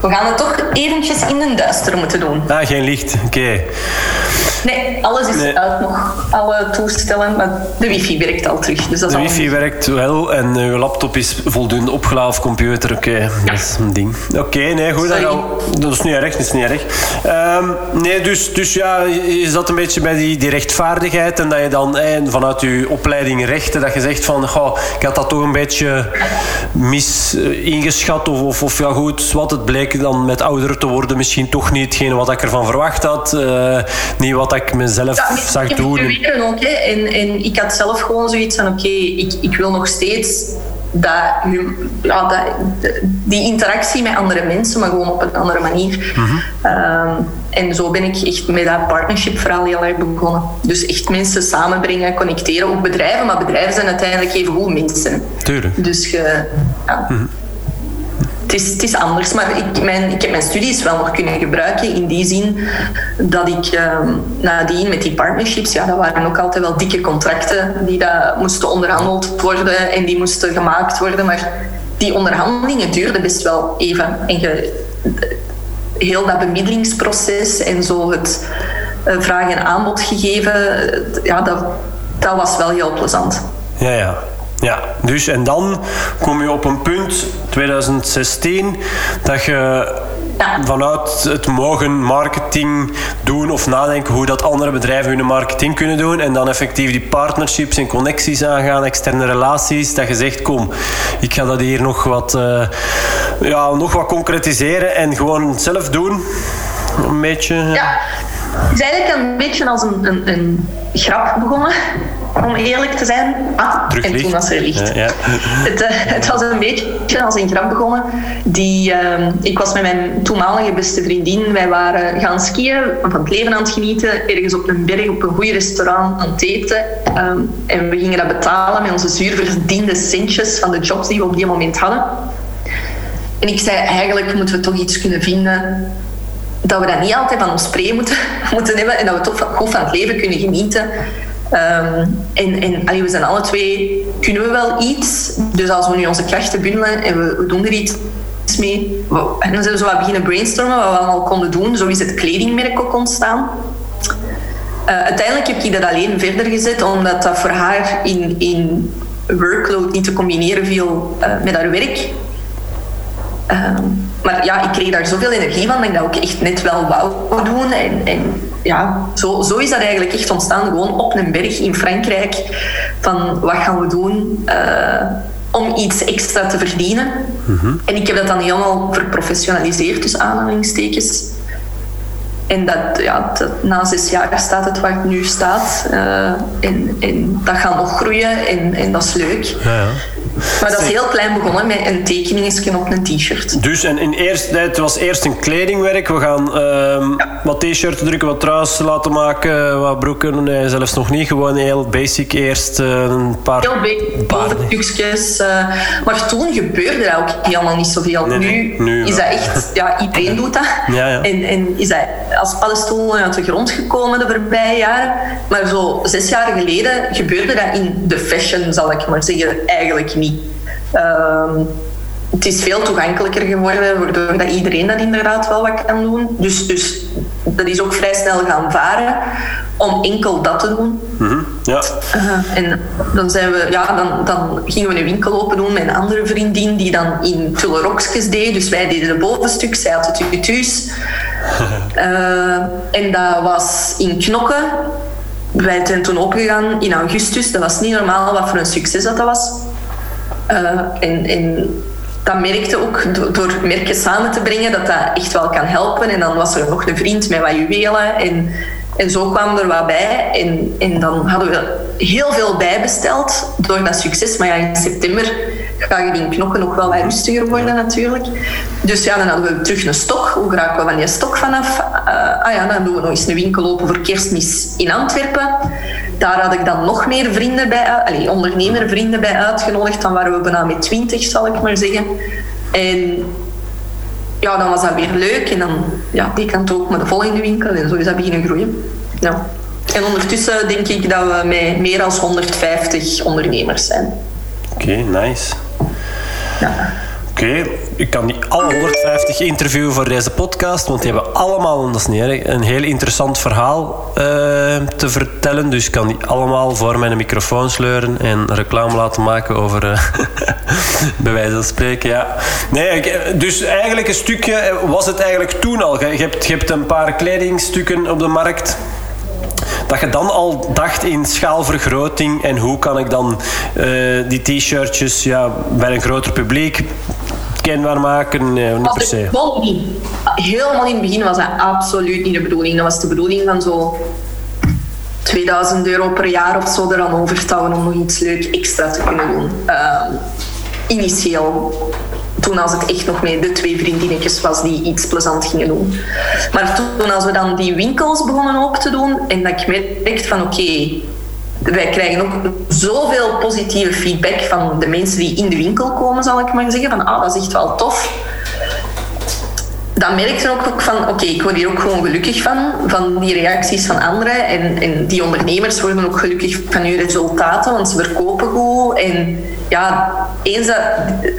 We gaan het toch eventjes in de duister moeten doen. Ah, geen licht, oké. Nee, alles is Nee. uit nog. Alle toestellen, maar de wifi werkt al terug. Dus dat is De wifi werkt wel en uw laptop is voldoende opgeladen of computer. Oké, dat is een ding. Oké, nee, goed. Dat is niet erg, dat is niet erg. Ehm, nee, dus, dus ja, je je zat een beetje bij die, die rechtvaardigheid en dat je dan eh, vanuit je opleiding rechten, dat je zegt van, goh, ik had dat toch een beetje mis eh, ingeschat of, of, of ja goed, wat het bleek dan met ouder te worden misschien toch niet hetgene wat ik ervan verwacht had. eh, niet wat ik mezelf Ja, zag ik doen. proberen ook. Hè. En, en ik had zelf gewoon zoiets van: oké, ik, ik wil nog steeds dat, ja, dat, die interactie met andere mensen, maar gewoon op een andere manier. Ehm, en zo ben ik echt met dat partnership verhaal heel erg begonnen. Dus echt mensen samenbrengen, connecteren. Ook bedrijven, maar bedrijven zijn uiteindelijk even goed mensen. Tuurlijk. Dus je, ja. Het, is, is anders. Maar ik, mijn, ik heb mijn studies wel nog kunnen gebruiken in die zin dat ik ehm, nadien met die partnerships, ja, dat waren ook altijd wel dikke contracten die dat moesten onderhandeld worden en die moesten gemaakt worden. Maar die onderhandelingen duurden best wel even. En heel dat bemiddelingsproces en zo het eh, vraag en aanbod gegeven, ja, dat, dat was wel heel plezant. Ja, ja. Ja, dus en dan kom je op een punt, 2016, dat je Ja. vanuit het mogen marketing doen of nadenken hoe dat andere bedrijven hun marketing kunnen doen en dan effectief die partnerships en connecties aangaan, externe relaties, dat je zegt kom, ik ga dat hier nog wat, eh, ja, nog wat concretiseren en gewoon zelf doen. Een beetje. Ja, het is eigenlijk een beetje als een, een, een grap begonnen, om eerlijk te zijn. Ah, Terug en licht. toen was er licht. Ja, ja. Het, eh, het was een beetje als een grap begonnen. Die, ehm, ik was met mijn toenmalige beste vriendin. Wij waren gaan skiën, van het leven aan het genieten. Ergens op een berg, op een goed restaurant aan het eten. Ehm, en we gingen dat betalen met onze zuur verdiende centjes van de jobs die we op die moment hadden. En ik zei, eigenlijk moeten we toch iets kunnen vinden dat we dat niet altijd van ons pre moeten, moeten hebben en dat we toch goed van het leven kunnen genieten. Ehm, en we zijn alle twee, kunnen we wel iets. Dus als we nu onze krachten bundelen en we, we doen er iets mee. We, en dan zijn we zo wat beginnen brainstormen wat we allemaal konden doen. Zo is het kledingmerk ook ontstaan. Eh, uiteindelijk heb ik dat alleen verder gezet, omdat dat voor haar in, in workload niet te combineren viel eh, met haar werk. Ehm, maar ja, ik kreeg daar zoveel energie van dat ik dat ook echt net wel wou doen. En, en ja, zo, zo is dat eigenlijk echt ontstaan. Gewoon op een berg in Frankrijk. Van wat gaan we doen eh, om iets extra te verdienen. En ik heb dat dan helemaal verprofessionaliseerd, dus aanhalingstekens. En dat, ja, dat, na zes jaar staat het waar het nu staat. Eh, en, en dat gaat nog groeien en, en dat is leuk. Ja, ja. Maar dat is heel klein begonnen met een tekeningetje op een t-shirt. Dus en in eerst, het was eerst een kledingwerk. We gaan ehm, wat t-shirts drukken, wat truis laten maken, wat broeken. Nee, zelfs nog niet. Gewoon heel basic eerst eh, een paar... Heel boventukjes. eh, maar toen gebeurde dat ook helemaal niet zoveel. Nee. Nu, Nu is dat echt... Ja, iedereen doet dat. Ja, ja. En, en is dat als paddenstoel uit de grond gekomen de voorbije jaren. Maar zo zes jaar geleden gebeurde dat in de fashion, zal ik maar zeggen, eigenlijk niet. Ehm, het is veel toegankelijker geworden, waardoor dat iedereen dat inderdaad wel wat kan doen. Dus, dus dat is ook vrij snel gaan varen om enkel dat te doen. Mhm, Ja. Uh, en dan, zijn we, ja, dan, dan gingen we een winkel open doen met een andere vriendin die dan in tullerokjes deed. Dus wij deden de bovenstuk, zij had de tutu's. Uh, en dat was in Knokken. Wij zijn toen opgegaan in augustus. Dat was niet normaal wat voor een succes dat, dat was. Uh, en, en dat merkte ook door merken samen te brengen dat dat echt wel kan helpen. En dan was er nog een vriend met wat juwelen. En, en zo kwam er wat bij. En, en dan hadden we heel veel bijbesteld door dat succes. Maar ja, in september gaan die knokken nog wel wat rustiger worden natuurlijk. Dus ja, dan hadden we terug een stok. Hoe raken we van die stok vanaf? Uh, ah ja, dan doen we nog eens een winkel open voor kerstmis in Antwerpen. Daar had ik dan nog meer vrienden bij, allez, ondernemervrienden bij uitgenodigd. Dan waren we bijna met twintig, zal ik maar zeggen. En ja, dan was dat weer leuk. En dan ja, die kant ook met de volgende winkel. En zo is dat beginnen groeien. Ja. En ondertussen denk ik dat we met meer dan 150 ondernemers zijn. Oké, okay, nice. Ja. Okay. ik kan niet alle 150 interviewen voor deze podcast, want die hebben allemaal, niet een heel interessant verhaal uh, te vertellen. Dus ik kan die allemaal voor mijn microfoon sleuren en reclame laten maken over, uh, bij wijze van spreken. Ja. Nee, dus eigenlijk een stukje was het eigenlijk toen al. Je hebt, een paar kledingstukken op de markt dat je dan al dacht in schaalvergroting en hoe kan ik dan die t-shirtjes ja, bij een groter publiek kenbaar maken? Nee, niet per se. Helemaal in het begin was dat absoluut niet de bedoeling. Dat was de bedoeling van zo 2000 euro per jaar of zo er touwen om nog iets leuk extra te kunnen doen. Uh, initieel toen als het echt nog met de twee vriendinnetjes was die iets plezant gingen doen. Maar toen als we dan die winkels begonnen open te doen en dat ik merkte van oké, okay, wij krijgen ook zoveel positieve feedback van de mensen die in de winkel komen, zal ik maar zeggen. Van ah, dat is echt wel tof. Dan merkte ik ook van oké, ik word hier ook gewoon gelukkig van, van die reacties van anderen. En, en die ondernemers worden ook gelukkig van hun resultaten, want ze verkopen goed. En ja, eens dat,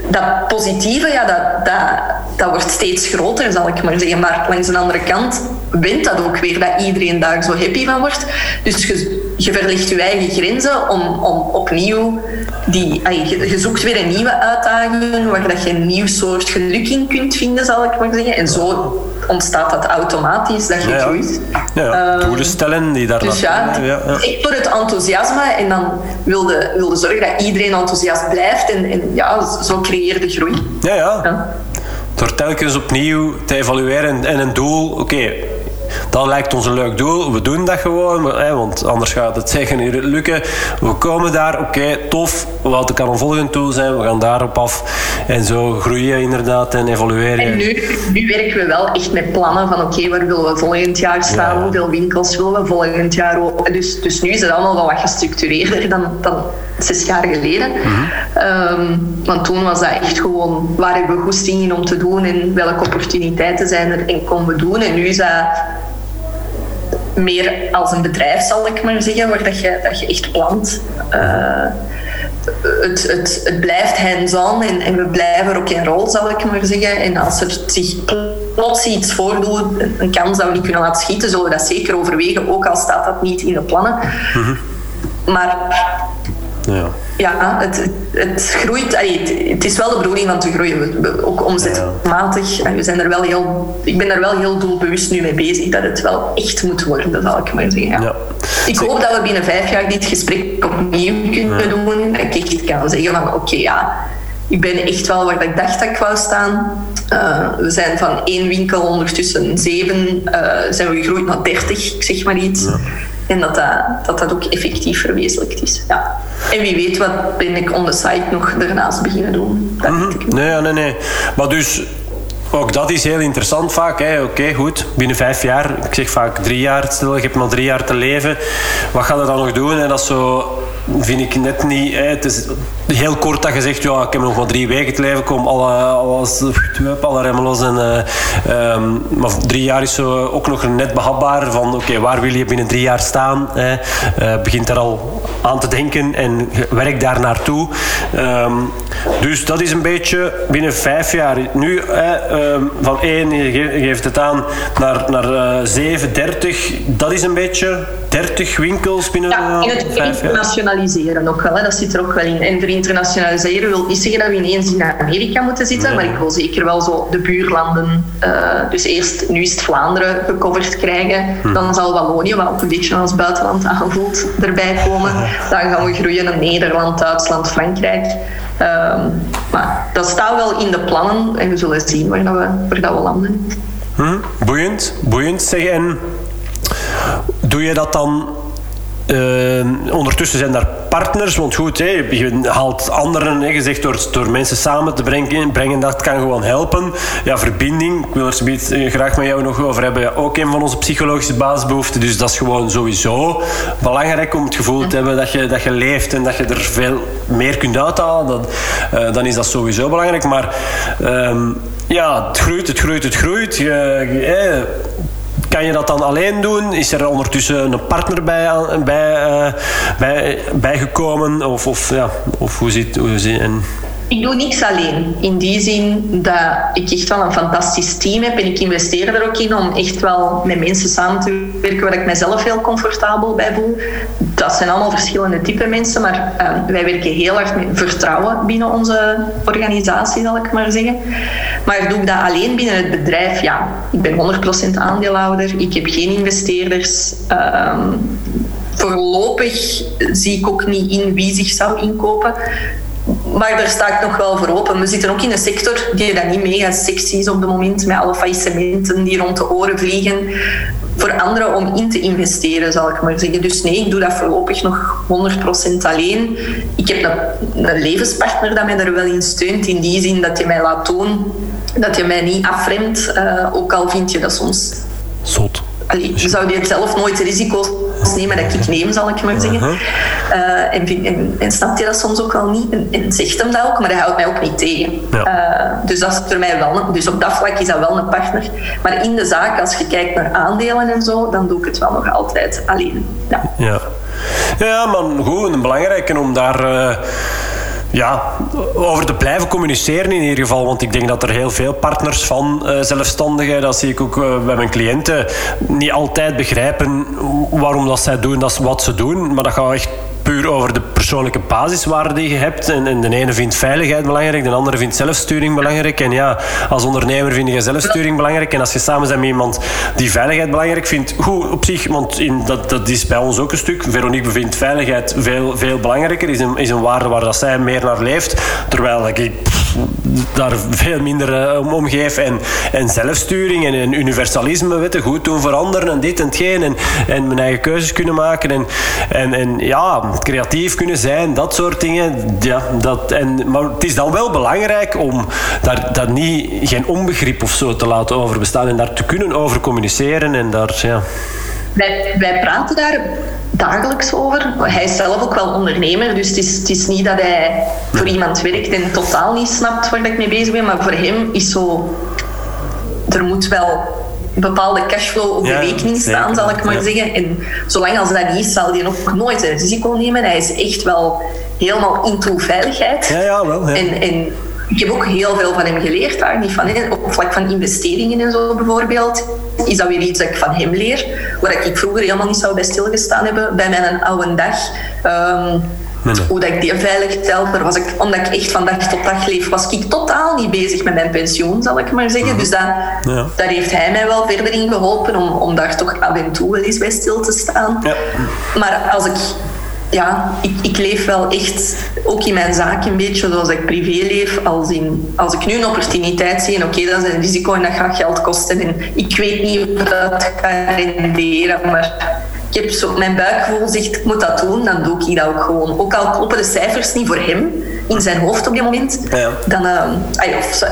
dat positieve, ja, dat, dat, dat wordt steeds groter, zal ik maar zeggen. Maar langs de andere kant wint dat ook weer dat iedereen daar zo happy van wordt. Dus je, je verlegt je eigen grenzen om, om opnieuw die... Je, je zoekt weer een nieuwe uitdaging waar dat je een nieuw soort geluk in kunt vinden, zal ik maar zeggen. En zo ontstaat dat automatisch, dat je ja, groeit. Ja, ja. Um, doelen stellen die daar... Dus ja, ja, ja. echt door het enthousiasme en dan wilde, wilde zorgen dat iedereen enthousiast blijft en, en ja, zo creëer de groei. Ja, ja. ja. Door telkens opnieuw te evalueren en een doel, oké, dat lijkt ons een leuk doel. We doen dat gewoon, hè, want anders gaat het zeker niet lukken. We komen daar, oké, tof. Wat kan een volgend doel zijn? We gaan daarop af. En zo groeien inderdaad en evolueren. En nu, nu werken we wel echt met plannen van oké, waar willen we volgend jaar staan? Ja. Hoeveel winkels willen we volgend jaar? Dus, dus nu is het allemaal wel wat gestructureerder dan, dan zes jaar geleden. Mm -hmm. um, want toen was dat echt gewoon waar hebben we goesting in om te doen en welke opportuniteiten zijn er en komen we doen. En nu is dat meer als een bedrijf, zal ik maar zeggen, waar dat je, dat je echt plant. Uh, het, het, het blijft hands-on en, en we blijven ook in rol, zal ik maar zeggen. En als er zich plots iets voordoet, een kans dat we niet kunnen laten schieten, zullen we dat zeker overwegen, ook al staat dat niet in de plannen. Mm -hmm. Maar ja, ja het, het groeit. Allee, het, het, is wel de bedoeling van te groeien. We, ook omzetmatig. Ja. We zijn er wel heel, ik ben er wel heel doelbewust nu mee bezig dat het wel echt moet worden, zal ik maar zeggen. Ja. ja. Ik hoop dat we binnen vijf jaar dit gesprek opnieuw kunnen doen. En dat ik echt kan zeggen van oké, okay, ja, ik ben echt wel waar ik dacht dat ik wou staan. Uh, we zijn van één winkel ondertussen zeven, uh, zijn we gegroeid naar dertig, ik zeg maar iets. Ja. En dat dat, dat dat ook effectief verwezenlijkt is. Ja. En wie weet wat ben ik on the site nog daarnaast beginnen doen. Dat mm -hmm. Nee, nee, nee. Maar dus ook dat is heel interessant vaak. Oké, okay, goed. Binnen vijf jaar, ik zeg vaak drie jaar, stel je hebt maar drie jaar te leven. Wat ga je dan nog doen? En dat is zo vind ik net niet. Hè. Het is heel kort dat je zegt, ja, ik heb nog maar drie weken te leven, kom alle, alles, alle remmen los. En, uh, um, maar drie jaar is zo ook nog net behapbaar van, oké, waar wil je binnen drie jaar staan? Hè? Uh, begint daar al aan te denken en werk daar naartoe. Um, dus dat is een beetje binnen vijf jaar. Nu um, van één, je geeft het aan, naar, naar uh, 7, 30. Dat is een beetje 30 winkels binnen ja, in het internationaliseren ook wel. Hè. Dat zit er ook wel in. En internationaliseren wil niet zeggen dat we ineens in Amerika moeten zitten, maar ik wil zeker wel zo de buurlanden, uh, dus eerst nu is het Vlaanderen gecoverd krijgen, hm. dan zal Wallonië, wat ook een beetje als buitenland aanvoelt, erbij komen. Dan gaan we groeien naar Nederland, Duitsland, Frankrijk. Um, maar dat staat wel in de plannen en we zullen zien waar, dat we, waar dat we landen. Hm, boeiend, boeiend. Zeg, en doe je dat dan uh, ondertussen zijn daar partners, want goed, je haalt anderen, gezegd door, door mensen samen te brengen, brengen, dat kan gewoon helpen. Ja, verbinding, ik wil er zoiets eh, graag met jou nog over hebben. Ja, ook een van onze psychologische basisbehoeften, dus dat is gewoon sowieso belangrijk om het gevoel te hebben dat je, dat je leeft en dat je er veel meer kunt uithalen. Dat, uh, dan is dat sowieso belangrijk, maar um, ja, het groeit, het groeit, het groeit. Je, kan je dat dan alleen doen? Is er ondertussen een partner bij, bij, uh, bij, bijgekomen? Of, of, ja, of hoe zit hoe zit en ik doe niks alleen. In die zin dat ik echt wel een fantastisch team heb en ik investeer er ook in om echt wel met mensen samen te werken waar ik mezelf heel comfortabel bij voel. Dat zijn allemaal verschillende type mensen, maar uh, wij werken heel erg met vertrouwen binnen onze organisatie, zal ik maar zeggen. Maar doe ik dat alleen binnen het bedrijf? Ja, ik ben 100% aandeelhouder, ik heb geen investeerders. Uh, voorlopig zie ik ook niet in wie zich zou inkopen. Maar daar sta ik nog wel voor open. We zitten ook in een sector die dat niet mega sexy is op het moment, met alle faillissementen die rond de oren vliegen. Voor anderen om in te investeren, zal ik maar zeggen. Dus nee, ik doe dat voorlopig nog 100% alleen. Ik heb een, een levenspartner dat mij daar wel in steunt, in die zin dat je mij laat doen, dat je mij niet afremt, uh, ook al vind je dat soms... Zot. Allee, je zou je zelf nooit risico's nemen dat ik neem, zal ik maar zeggen. Uh, en, en, en snapt hij dat soms ook wel niet en, en, zegt hem dat ook, maar hij houdt mij ook niet tegen. Ja. Uh, dus dat is voor mij wel, dus op dat vlak is dat wel een partner. Maar in de zaak, als je kijkt naar aandelen en zo, dan doe ik het wel nog altijd alleen. Ja, ja. ja maar goed, een belangrijke om daar. Uh ja, over te blijven communiceren in ieder geval. Want ik denk dat er heel veel partners van uh, zelfstandigen, dat zie ik ook uh, bij mijn cliënten, niet altijd begrijpen waarom dat zij doen dat wat ze doen. Maar dat gaat echt over de persoonlijke basiswaarden die je hebt. En, en, de ene vindt veiligheid belangrijk, de andere vindt zelfsturing belangrijk. En ja, als ondernemer vind je zelfsturing belangrijk. En als je samen bent met iemand die veiligheid belangrijk vindt, goed op zich, want in, dat, dat is bij ons ook een stuk. Veronique bevindt veiligheid veel, veel belangrijker, is een, is een waarde waar dat zij meer naar leeft. Terwijl ik daar veel minder uh, om geef. En, en zelfsturing en, universalisme, weet je, goed doen veranderen en dit en hetgeen. En, en mijn eigen keuzes kunnen maken. En, en, en ja, creatief kunnen zijn, dat soort dingen. Ja, dat, en, maar het is dan wel belangrijk om daar, daar niet, geen onbegrip of zo te laten over bestaan. En daar te kunnen over communiceren. En daar, ja. wij, wij praten daar dagelijks over. Hij is zelf ook wel ondernemer, dus het is, het is niet dat hij voor iemand werkt en totaal niet snapt waar ik mee bezig ben. Maar voor hem is zo... Er moet wel bepaalde cashflow op de rekening staan, zal ik maar zeggen. En zolang als dat niet is, zal hij nog nooit een risico nemen. Hij is echt wel helemaal into veiligheid. Ja, ja, wel. En, en ik heb ook heel veel van hem geleerd daar. Niet van, hè. Op vlak van investeringen en zo bijvoorbeeld. Is dat weer iets dat ik van hem leer. Waar ik vroeger helemaal niet zou bij stilgestaan hebben. Bij mijn oude dag. Um, Hoe dat ik die veilig helper was ik, omdat ik echt van dag tot dag leef, was ik totaal niet bezig met mijn pensioen, zal ik maar zeggen. Mhm. Dus dat, ja. daar heeft hij mij wel verder in geholpen om, om daar toch af en toe wel eens bij stil te staan. Ja. Maar als ik ja, ik, ik, leef wel echt, ook in mijn zaak een beetje zoals ik privé leef. Als, in, als ik nu een opportuniteit zie, en oké, dat is een risico en dat gaat geld kosten. En ik weet niet of dat gaat renderen, maar ik heb zo, mijn buikgevoel zegt, ik moet dat doen, dan doe ik dat ook gewoon. Ook al kloppen de cijfers niet voor hem, in zijn hoofd op dit moment, ja. dan uh, of,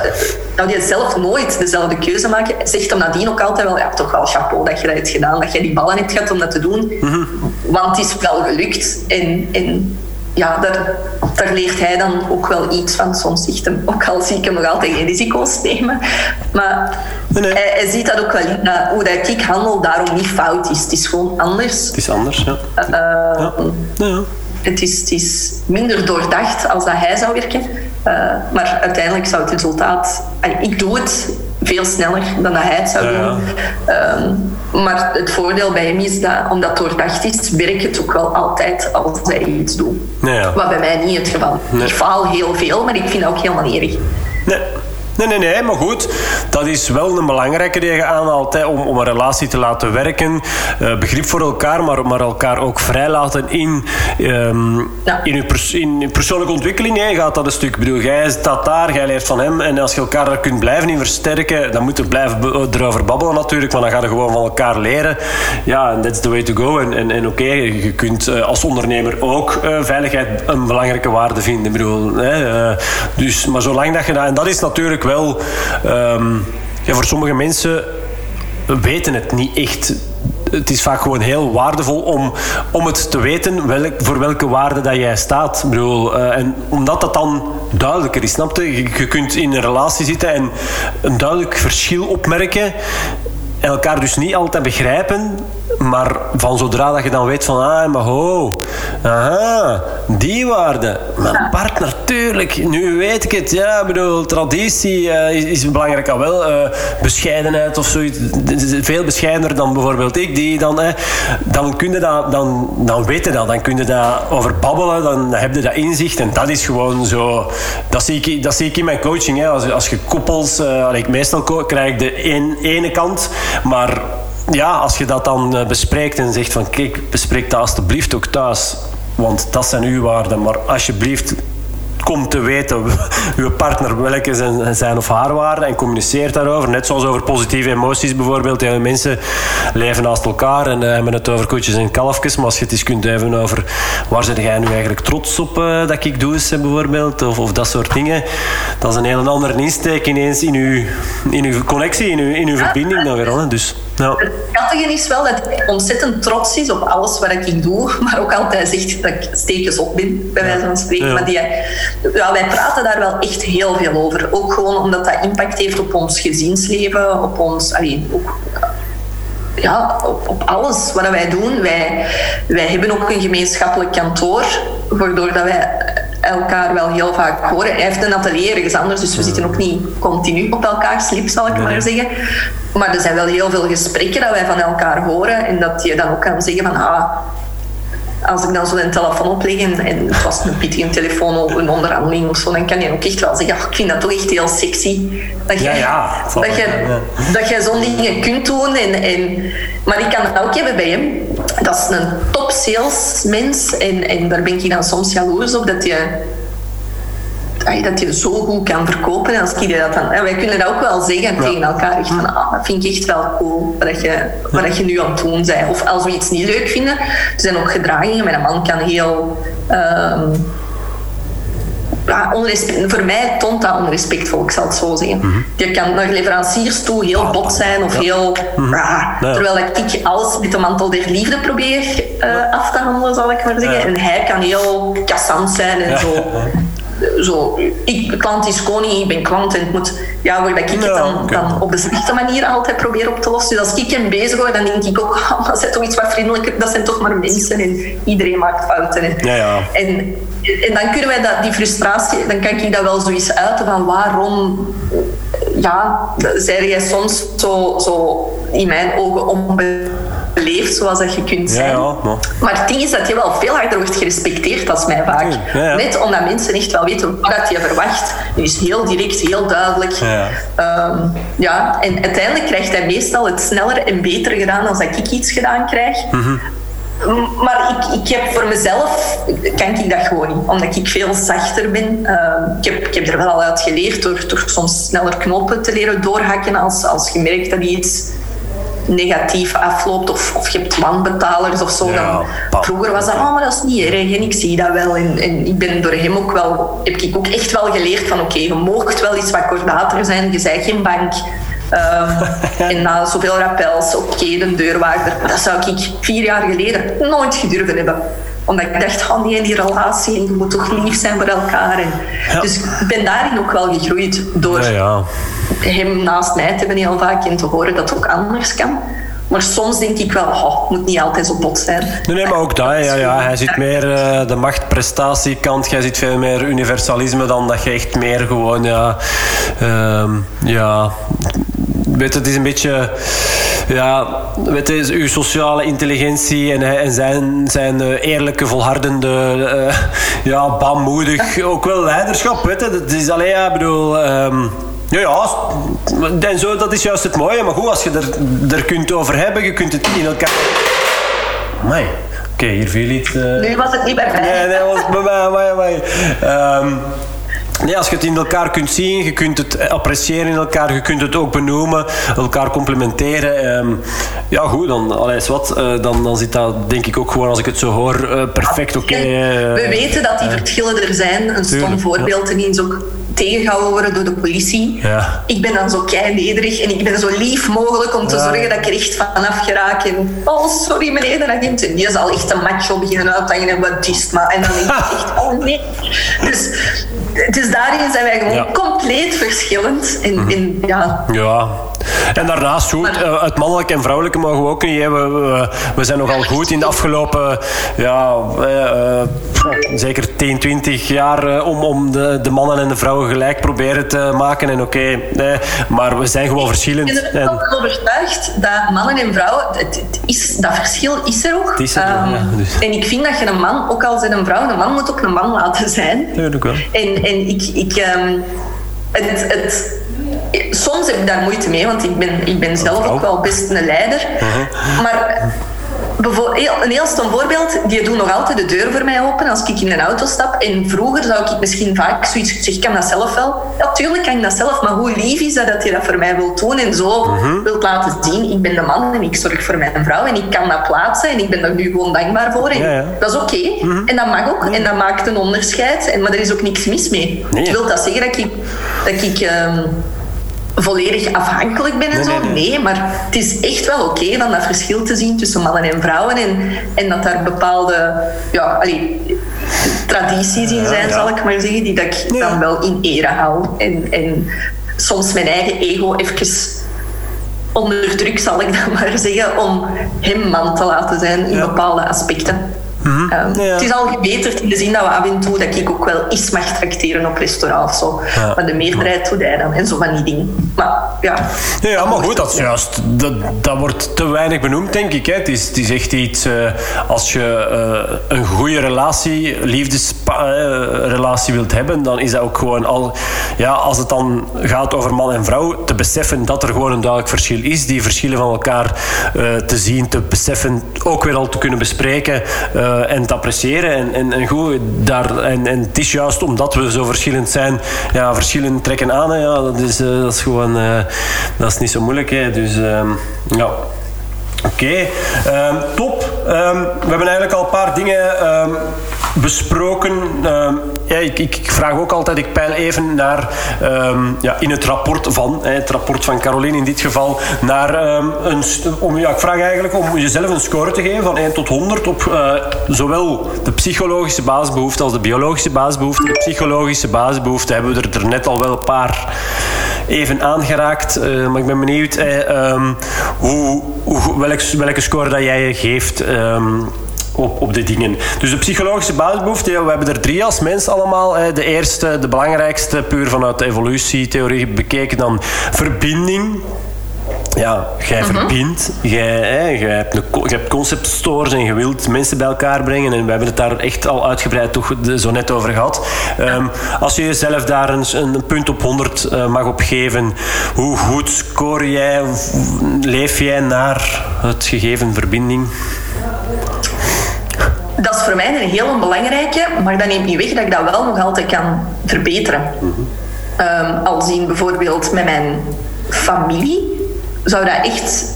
zou hij zelf nooit dezelfde keuze maken. Zegt hem nadien ook altijd wel, ja, toch wel chapeau dat je dat hebt gedaan, dat je die ballen hebt gehad om dat te doen. Mhm. Want het is wel gelukt. En, en ja, daar, daar leert hij dan ook wel iets van. Soms zegt hem, ook al zie ik hem nog altijd geen risico's nemen. Maar Hij, hij, ziet dat ook wel in, dat hoe dat ik handel daarom niet fout is. Het is gewoon anders. Het is anders, ja. Uh, ja. ja. Het, is, het is minder doordacht als dat hij zou werken. Uh, maar uiteindelijk zou het resultaat... Ik doe het veel sneller dan dat hij het zou doen. Um, maar het voordeel bij hem is dat, omdat het doordacht is, werkt het ook wel altijd als hij iets doet. Ja. Wat bij mij niet het geval. Ik faal heel veel, maar ik vind dat ook helemaal niet erg. Nee. Nee, nee, nee, maar goed. Dat is wel een belangrijke die je aanhaalt om, om een relatie te laten werken. Uh, begrip voor elkaar, maar, maar elkaar ook vrijlaten in, um, in, je pers in persoonlijke ontwikkeling. Hè. Gaat dat een stuk. Ik bedoel, jij staat daar, jij leert van hem. En als je elkaar daar kunt blijven in versterken, dan moet je blijven erover babbelen natuurlijk. Want dan ga je gewoon van elkaar leren. Ja, and that's the way to go. En, en, en oké, je kunt uh, als ondernemer ook uh, veiligheid een belangrijke waarde vinden. Ik bedoel, hè, dus, maar zolang dat je dat... En dat is natuurlijk wel... Um, ja, voor sommige mensen weten het niet echt het is vaak gewoon heel waardevol om, om het te weten voor welke waarde dat jij staat. Ik bedoel, uh, en omdat dat dan duidelijker is, snap je? Je kunt in een relatie zitten en een duidelijk verschil opmerken elkaar dus niet altijd begrijpen, maar van zodra dat je dan weet van, ah, maar ho, aha, die waarde. Mijn partner, tuurlijk, nu weet ik het. Ja, ik bedoel, traditie uh, is, is, belangrijk al wel. Uh, bescheidenheid of zoiets, veel bescheidener dan bijvoorbeeld ik. Die dan, uh, dan kun je dat, dan, dan weet je dat, dan kun je daar over babbelen, dan heb je dat inzicht. En dat is gewoon zo, dat zie ik, dat zie ik in mijn coaching. Hè. Als, als je koppels, uh, ik meestal krijg ik de een, ene kant, maar ja, als je dat dan eh, bespreekt en zegt van kijk, bespreek dat alstublieft ook thuis. Want dat zijn uw waarden. Maar alsjeblieft, kom te weten uw partner welke zijn, zijn of haar waarden en communiceert daarover. Net zoals over positieve emoties bijvoorbeeld. Ja, mensen leven naast elkaar en uh, hebben het over koetjes en kalfjes. Maar als je het eens kunt hebben over waar zit jij nu eigenlijk trots op uh, dat ik doe, bijvoorbeeld, of, of dat soort dingen. Dat is een heel andere insteek ineens in uw, in uw connectie, in uw, in uw verbinding dan weer. Hè. Dus, ja. Het grappige is wel dat hij ontzettend trots is op alles wat ik doe, maar ook altijd zegt dat ik steekjes op ben, bij wijze van spreken. Maar die, ja, wij praten daar wel echt heel veel over. Ook gewoon omdat dat impact heeft op ons gezinsleven, op ons... Allee, ook, ja, op, op, alles wat wij doen. Wij, wij hebben ook een gemeenschappelijk kantoor, waardoor dat wij elkaar wel heel vaak horen. Hij heeft een atelier ergens anders, dus we zitten ook niet continu op elkaar slip, zal ik maar zeggen. Maar er zijn wel heel veel gesprekken dat wij van elkaar horen en dat je dan ook kan zeggen van ah, als ik dan zo een telefoon opleg en, en het was een pittige telefoon of een onderhandeling of zo, dan kan je ook echt wel zeggen, ik vind dat toch echt heel sexy. Dat je, ja, ja, dat je, dat je zo'n dingen kunt doen. En, en, maar ik kan het ook hebben bij hem. Dat is een top salesmens en, en daar ben ik dan soms jaloers op, dat je dat je zo goed kan verkopen. En als dat dan, wij kunnen dat ook wel zeggen tegen elkaar. Echt van, ah, dat vind ik echt wel cool wat je, wat je nu aan het doen bent. Of als we iets niet leuk vinden. Er zijn ook gedragingen. Mijn man kan heel... Um, ja, voor mij toont dat onrespectvol, ik zal het zo zeggen. Mhm. Je kan naar leveranciers toe heel bot zijn of heel... Mm terwijl ik alles met de mantel der liefde probeer uh, af te handelen, zal ik maar zeggen. En hij kan heel kassant zijn en zo zo, ik, klant is koning, ik ben klant en het moet, ja, waar ik het dan, dan op dezelfde manier altijd probeer op te lossen. Dus als ik hem bezig hoor, dan denk ik ook, oh, dat zijn toch iets wat vriendelijker, dat zijn toch maar mensen en iedereen maakt fouten. En, ja, ja. en, en dan kunnen wij dat, die frustratie, dan kan ik dat wel zoiets uiten van waarom, ja, zei jij soms zo, zo in mijn ogen onbeleefd leeft zoals dat je kunt zijn. Ja, ja, maar. het ding is dat je wel veel harder wordt gerespecteerd als mij vaak. Net omdat mensen echt wel weten wat je verwacht. Je is heel direct, heel duidelijk. Ja. Um, ja, en uiteindelijk krijgt hij meestal het sneller en beter gedaan als dat ik iets gedaan krijg. Mm Maar ik, ik heb voor mezelf, kan ik dat gewoon niet. Omdat ik veel zachter ben. Uh, ik, heb, ik heb er wel al uit geleerd door, door soms sneller knopen te leren doorhakken als, als je merkt dat iets negatief afloopt of, of je hebt wanbetalers of zo. dan, vroeger was dat, oh, maar dat is niet erg en ik zie dat wel. En, en ik ben door hem ook wel, heb ik ook echt wel geleerd van oké, je moogt wel iets wat kordater zijn, je bent geen bank. Um, en na zoveel rappels, oké, okay, de deurwaarder. Dat zou ik vier jaar geleden nooit gedurven hebben. Omdat ik dacht, oh nee, die relatie, en je moet toch lief zijn voor elkaar. En, Dus ik ben daarin ook wel gegroeid door Ja, ja. hem naast mij te hebben heel vaak en te horen dat het ook anders kan. Maar soms denk ik wel, oh, het moet niet altijd zo bot zijn. Nee, nee, maar ook dat. Ja, ja. Hij ziet meer eh, de macht-prestatiekant. Jij ziet veel meer universalisme dan dat je echt meer gewoon... Ja, ehm, ja, weet het is een beetje... Ja, weet je, uw sociale intelligentie en, en zijn, zijn eh, eerlijke, volhardende, eh, ja, baanmoedig, ook wel leiderschap. Weet je. Het is alleen, ja, ik bedoel... ehm, ja, ja, en zo, dat is juist het mooie. Maar goed, als je er, er kunt over hebben, je kunt het in elkaar... Amai. Oké, hier viel iets... eh, Nu was het niet bij mij. Nee, nee, was bij mij, amai, amai. Nee, als je het in elkaar kunt zien, je kunt het appreciëren in elkaar, je kunt het ook benoemen, elkaar complimenteren. ehm, ja, goed, dan, allee, is wat, eh, dan, dan zit dat denk ik ook gewoon, als ik het zo hoor, eh, perfect oké. eh, We weten dat die verschillen er zijn. Een stom voorbeeld, en die is ook tegengehouden worden door de politie. Ja. Ik ben dan zo kei nederig en ik ben zo lief mogelijk om te Ja. zorgen dat ik er echt vanaf geraak. En, oh, sorry meneer de agent. En die zal echt een macho beginnen uithangen en wat is het maar. En dan denk ik echt, oh nee. Dus, dus daarin zijn wij gewoon Ja. compleet verschillend. En, en ja, Ja. En daarnaast goed, Maar- eh, het mannelijke en vrouwelijke mogen we ook niet. We, we, we zijn nogal goed in de afgelopen, ja, eh, eh, zeker 10, 20 jaar om, om de, de mannen en de vrouwen gelijk proberen te maken. En oké, nee, maar we zijn gewoon verschillend. Ik ben er En, wel overtuigd dat mannen en vrouwen, het, het is, dat verschil is er ook. Is er Ehm, ja, dus. En ik vind dat je een man, ook al zijn een vrouw, een man moet ook een man laten zijn. Tuurlijk wel. En, en ik, ik ehm, het, het, soms heb ik daar moeite mee, want ik ben, ik ben zelf ook wel best een leider. Maar bijvoor- heel- een heel stom voorbeeld, die doen nog altijd de deur voor mij open als ik in een auto stap. En vroeger zou ik misschien vaak zoiets zeggen, ik kan dat zelf wel. Ja, tuurlijk kan ik dat zelf, maar hoe lief is dat dat je dat voor mij wilt doen en zo wilt laten zien. Ik ben de man en ik zorg voor mijn vrouw en ik kan dat plaatsen en ik ben daar nu gewoon dankbaar voor. En Ja, ja. Dat is oké. En dat mag ook. En dat maakt een onderscheid. En, maar er is ook niks mis mee. Nee. Wil dat zeggen dat ik, dat ik ehm, volledig afhankelijk ben en Nee, zo? nee, Nee, nee. maar het is echt wel oké dan dat verschil te zien tussen mannen en vrouwen. En, en dat daar bepaalde ja, allee, tradities in zijn, ja. zal ik maar zeggen, die dat ik Ja. dan wel in ere hou. En, en soms mijn eigen ego even onder druk, zal ik dan maar zeggen, om hem man te laten zijn in bepaalde aspecten. Ehm, Ja. Het is al gebeterd in de zin dat we af en toe dat ik ook wel eens mag tracteren op restaurant of zo. Ja. Maar de meerderheid doet hij dan en zo van die dingen. Maar ja. Ja, ja, maar goed, dat is juist. Dat, dat wordt te weinig benoemd, denk ik. Hè. Het, is, het is echt iets. eh, als je eh, een goede relatie, liefdesrelatie wilt hebben, dan is dat ook gewoon al. Ja, als het dan gaat over man en vrouw, te beseffen dat er gewoon een duidelijk verschil is. Die verschillen van elkaar eh, te zien, te beseffen, ook weer al te kunnen bespreken eh, en te appreciëren. En, en, en goed, daar, en, en het is juist omdat we zo verschillend zijn, ja, verschillen trekken aan. Ja, dat, is, eh, dat is gewoon. eh, dat is niet zo moeilijk. Hè. Dus ehm, ja. Oké, ehm, top. Ehm, we hebben eigenlijk al een paar dingen besproken. Ehm, ja, ik, ik, vraag ook altijd, ik peil even naar ehm, ja, in het rapport van, het rapport van Caroline in dit geval, naar ehm, een, om, ja, ik vraag eigenlijk om jezelf een score te geven van 1 tot 100 op eh, zowel de psychologische basisbehoeften als de biologische basisbehoeften. De psychologische basisbehoeften hebben we er, er net al wel een paar even aangeraakt. eh, maar ik ben benieuwd eh, ehm, hoe, hoe, welk, welke score dat jij geeft op, op de dingen. Dus de psychologische basisbehoeften, ja, we hebben er drie als mens allemaal. hè. De eerste, de belangrijkste, puur vanuit de evolutietheorie bekeken, dan verbinding. Ja, jij verbindt, jij, hè, jij, hebt een, hebt conceptstores en je wilt mensen bij elkaar brengen. En we hebben het daar echt al uitgebreid toch de- zo net over gehad. Ehm, als je jezelf daar een, een punt op 100 eh, mag op geven, hoe goed score jij, leef jij naar het gegeven verbinding? Dat is voor mij een heel belangrijke, maar dat neemt niet weg dat ik dat wel nog altijd kan verbeteren. Ehm, al zien bijvoorbeeld met mijn familie zou dat echt,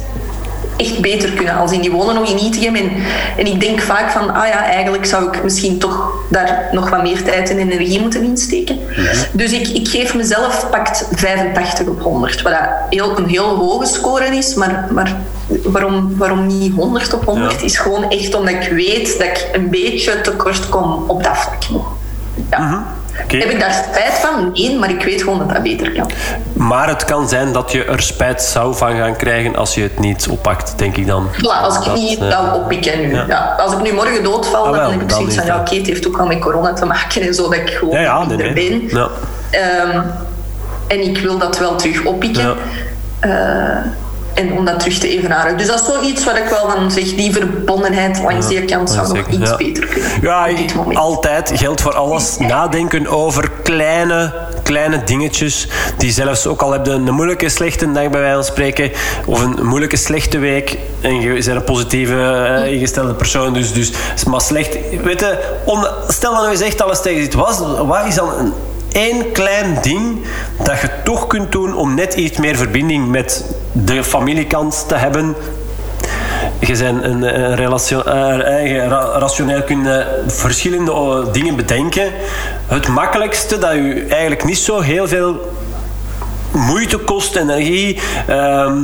echt beter kunnen. Al zien die wonen nog in Itegem en, en ik denk vaak van, ah ja, eigenlijk zou ik misschien toch daar nog wat meer tijd en energie moeten insteken. Dus ik, ik geef mezelf pakt 85 op 100, wat heel, een heel hoge score is, maar, maar waarom, waarom niet 100 op 100 is gewoon echt omdat ik weet dat ik een beetje tekort kom op dat vlak. Ja. Heb ik daar spijt van? Nee, maar ik weet gewoon dat dat beter kan. Maar het kan zijn dat je er spijt zou van gaan krijgen als je het niet oppakt, denk ik dan. Voilà, als ik Dat, niet eh, zou oppikken nu. ja. Ja. Als ik nu morgen doodval, Ah, wel, dan heb ik zoiets van, ja oké, het heeft ook al met corona te maken en zo, dat ik gewoon Ja, ja, niet nee, er nee. ben. Ja. Ehm, en ik wil dat wel terug oppikken. Ja. Eh, en om dat terug te evenaren. Dus dat is zoiets wat ik wel van zeg, die verbondenheid langs die kant zou nog iets ja. beter kunnen. Ja, op dit moment. altijd geldt voor alles. Nadenken over kleine, kleine dingetjes. Die zelfs ook al heb je een moeilijke, slechte dag bij wijze van spreken. Of een moeilijke, slechte week. En je bent een positieve, eh, ingestelde persoon. Dus, dus is maar slecht. Weet je, om, stel dat nou eens echt alles tegen zit. Wat, wat is dan een één klein ding dat je toch kunt doen om net iets meer verbinding met de familiekant te hebben je bent een, een relatio- eh, eigen ra- rationeel kun je verschillende eh, dingen bedenken. Het makkelijkste dat u eigenlijk niet zo heel veel moeite kost, energie. ehm,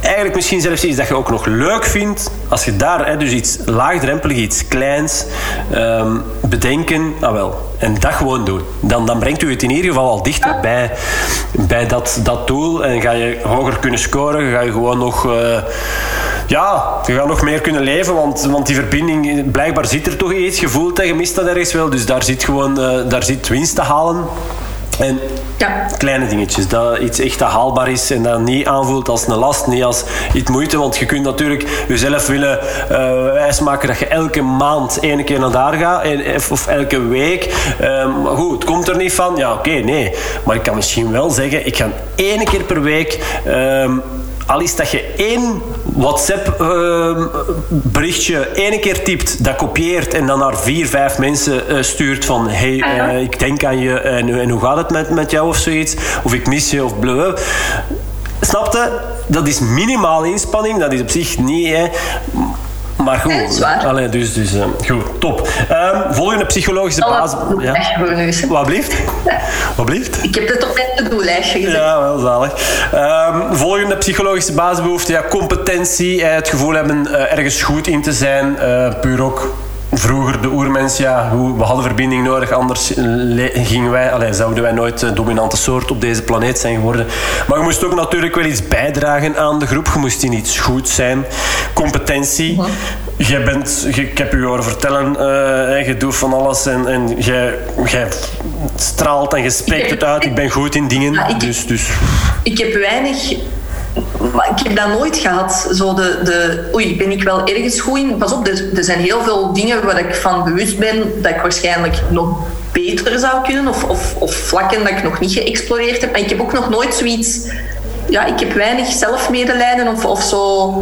eigenlijk misschien zelfs iets dat je ook nog leuk vindt. Als je daar hè, dus iets laagdrempelig, iets kleins ehm, bedenken, ah wel. En dat gewoon doen. Dan, dan brengt u het in ieder geval al dichter bij, bij dat, dat doel. En ga je hoger kunnen scoren. Ga je gewoon nog... eh, ja, je gaat nog meer kunnen leven, want, want die verbinding, blijkbaar zit er toch iets. Je voelt dat je mist dat ergens wel, dus daar zit gewoon eh, daar zit winst te halen. En Ja. kleine dingetjes, dat iets echt dat haalbaar is en dat niet aanvoelt als een last, niet als iets moeite, want je kunt natuurlijk jezelf willen eh wijsmaken dat je elke maand één keer naar daar gaat, en, of elke week. Ehm, maar goed, het komt er niet van, ja oké, nee. Maar ik kan misschien wel zeggen, ik ga één keer per week... ehm, al is dat je één WhatsApp-berichtje één keer typt, dat kopieert en dan naar vier, vijf mensen eh, stuurt van hey, eh, ik denk aan je en, en hoe gaat het met, met jou of zoiets, of ik mis je of blablabla. Snapte? Dat is minimaal inspanning, dat is op zich niet... Hè. Maar goed. Allee, dus, dus eh, goed, top. Ehm, volgende psychologische basis. Ja. Wat blieft? Wat blieft? Ik heb het op mijn doellijstje gezet. Ja, wel zalig. Ehm, volgende psychologische basisbehoefte. Ja, competentie. eh, het gevoel hebben eh, ergens goed in te zijn. puur ook vroeger de oermens. Ja, hoe, we hadden verbinding nodig. Anders le- gingen wij, allee, zouden wij nooit de dominante soort op deze planeet zijn geworden. Maar je moest ook natuurlijk wel iets bijdragen aan de groep. Je moest in iets goed zijn. Competentie. Jij bent, je- ik heb u horen vertellen, eh, je doet van alles en, en jij, jij straalt en je spreekt het uit. Ik ben goed in dingen. Ja, ik- dus, dus Ik heb weinig... Ik heb dat nooit gehad. Zo de, de, oei, ben ik wel ergens goed in? Pas op, er, er zijn heel veel dingen waar ik van bewust ben dat ik waarschijnlijk nog beter zou kunnen. Of, of, of vlakken dat ik nog niet geëxploreerd heb. Maar ik heb ook nog nooit zoiets... Ja, ik heb weinig zelfmedelijden of, of zo...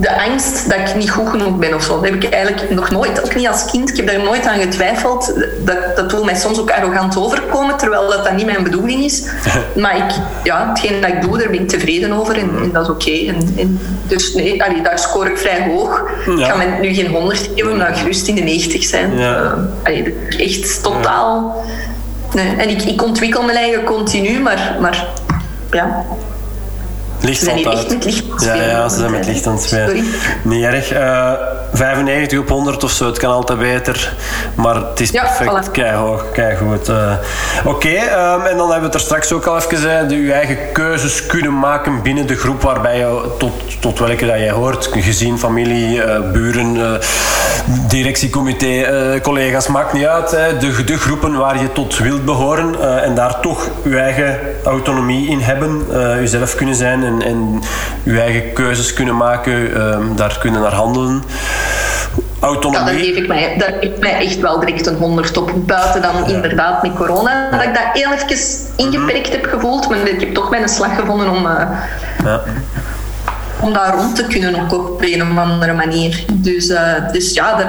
De angst dat ik niet goed genoeg ben of zo. Dat heb ik eigenlijk nog nooit. Ook niet als kind. Ik heb daar nooit aan getwijfeld. Dat, dat wil mij soms ook arrogant overkomen, terwijl dat, dat niet mijn bedoeling is. Maar ik, ja, hetgeen dat ik doe, daar ben ik tevreden over en, en dat is oké. En, en dus nee, allee, daar scoor ik vrij hoog. Ik ga me nu geen 100 geven, maar gerust in de 90 zijn. Ja. Eh, allee, echt totaal... Nee. En ik, ik ontwikkel mijn eigen continu, maar, maar ja, licht Ze zijn hier echt met licht aan het Ja, spelen. ja, ze zijn met licht aan het spelen. Sorry. Niet erg. Eh, 95 op 100 of zo, het kan altijd beter. Maar het is Ja, perfect. voilà. Keihoog, keigoed. Eh Oké, ehm, en dan hebben we het er straks ook al even gezegd. Je eigen keuzes kunnen maken binnen de groep waarbij je tot, tot welke dat jij hoort. Gezien, familie, eh, buren, eh, directiecomité, eh, collega's, maakt niet uit. Hè. De, de groepen waar je tot wilt behoren eh, en daar toch je eigen autonomie in hebben. eh jezelf kunnen zijn en, en je eigen keuzes kunnen maken. ehm, daar kunnen naar handelen. Ja, Autonomie. daar geef ik mij, daar geef ik mij echt wel direct een 100 op. Buiten dan inderdaad met corona. Dat ik dat heel even ingeperkt heb gevoeld. Maar ik heb toch mijn slag gevonden om, eh, Ja. om daar rond te kunnen ook op een of andere manier. Dus, eh, dus ja, dat,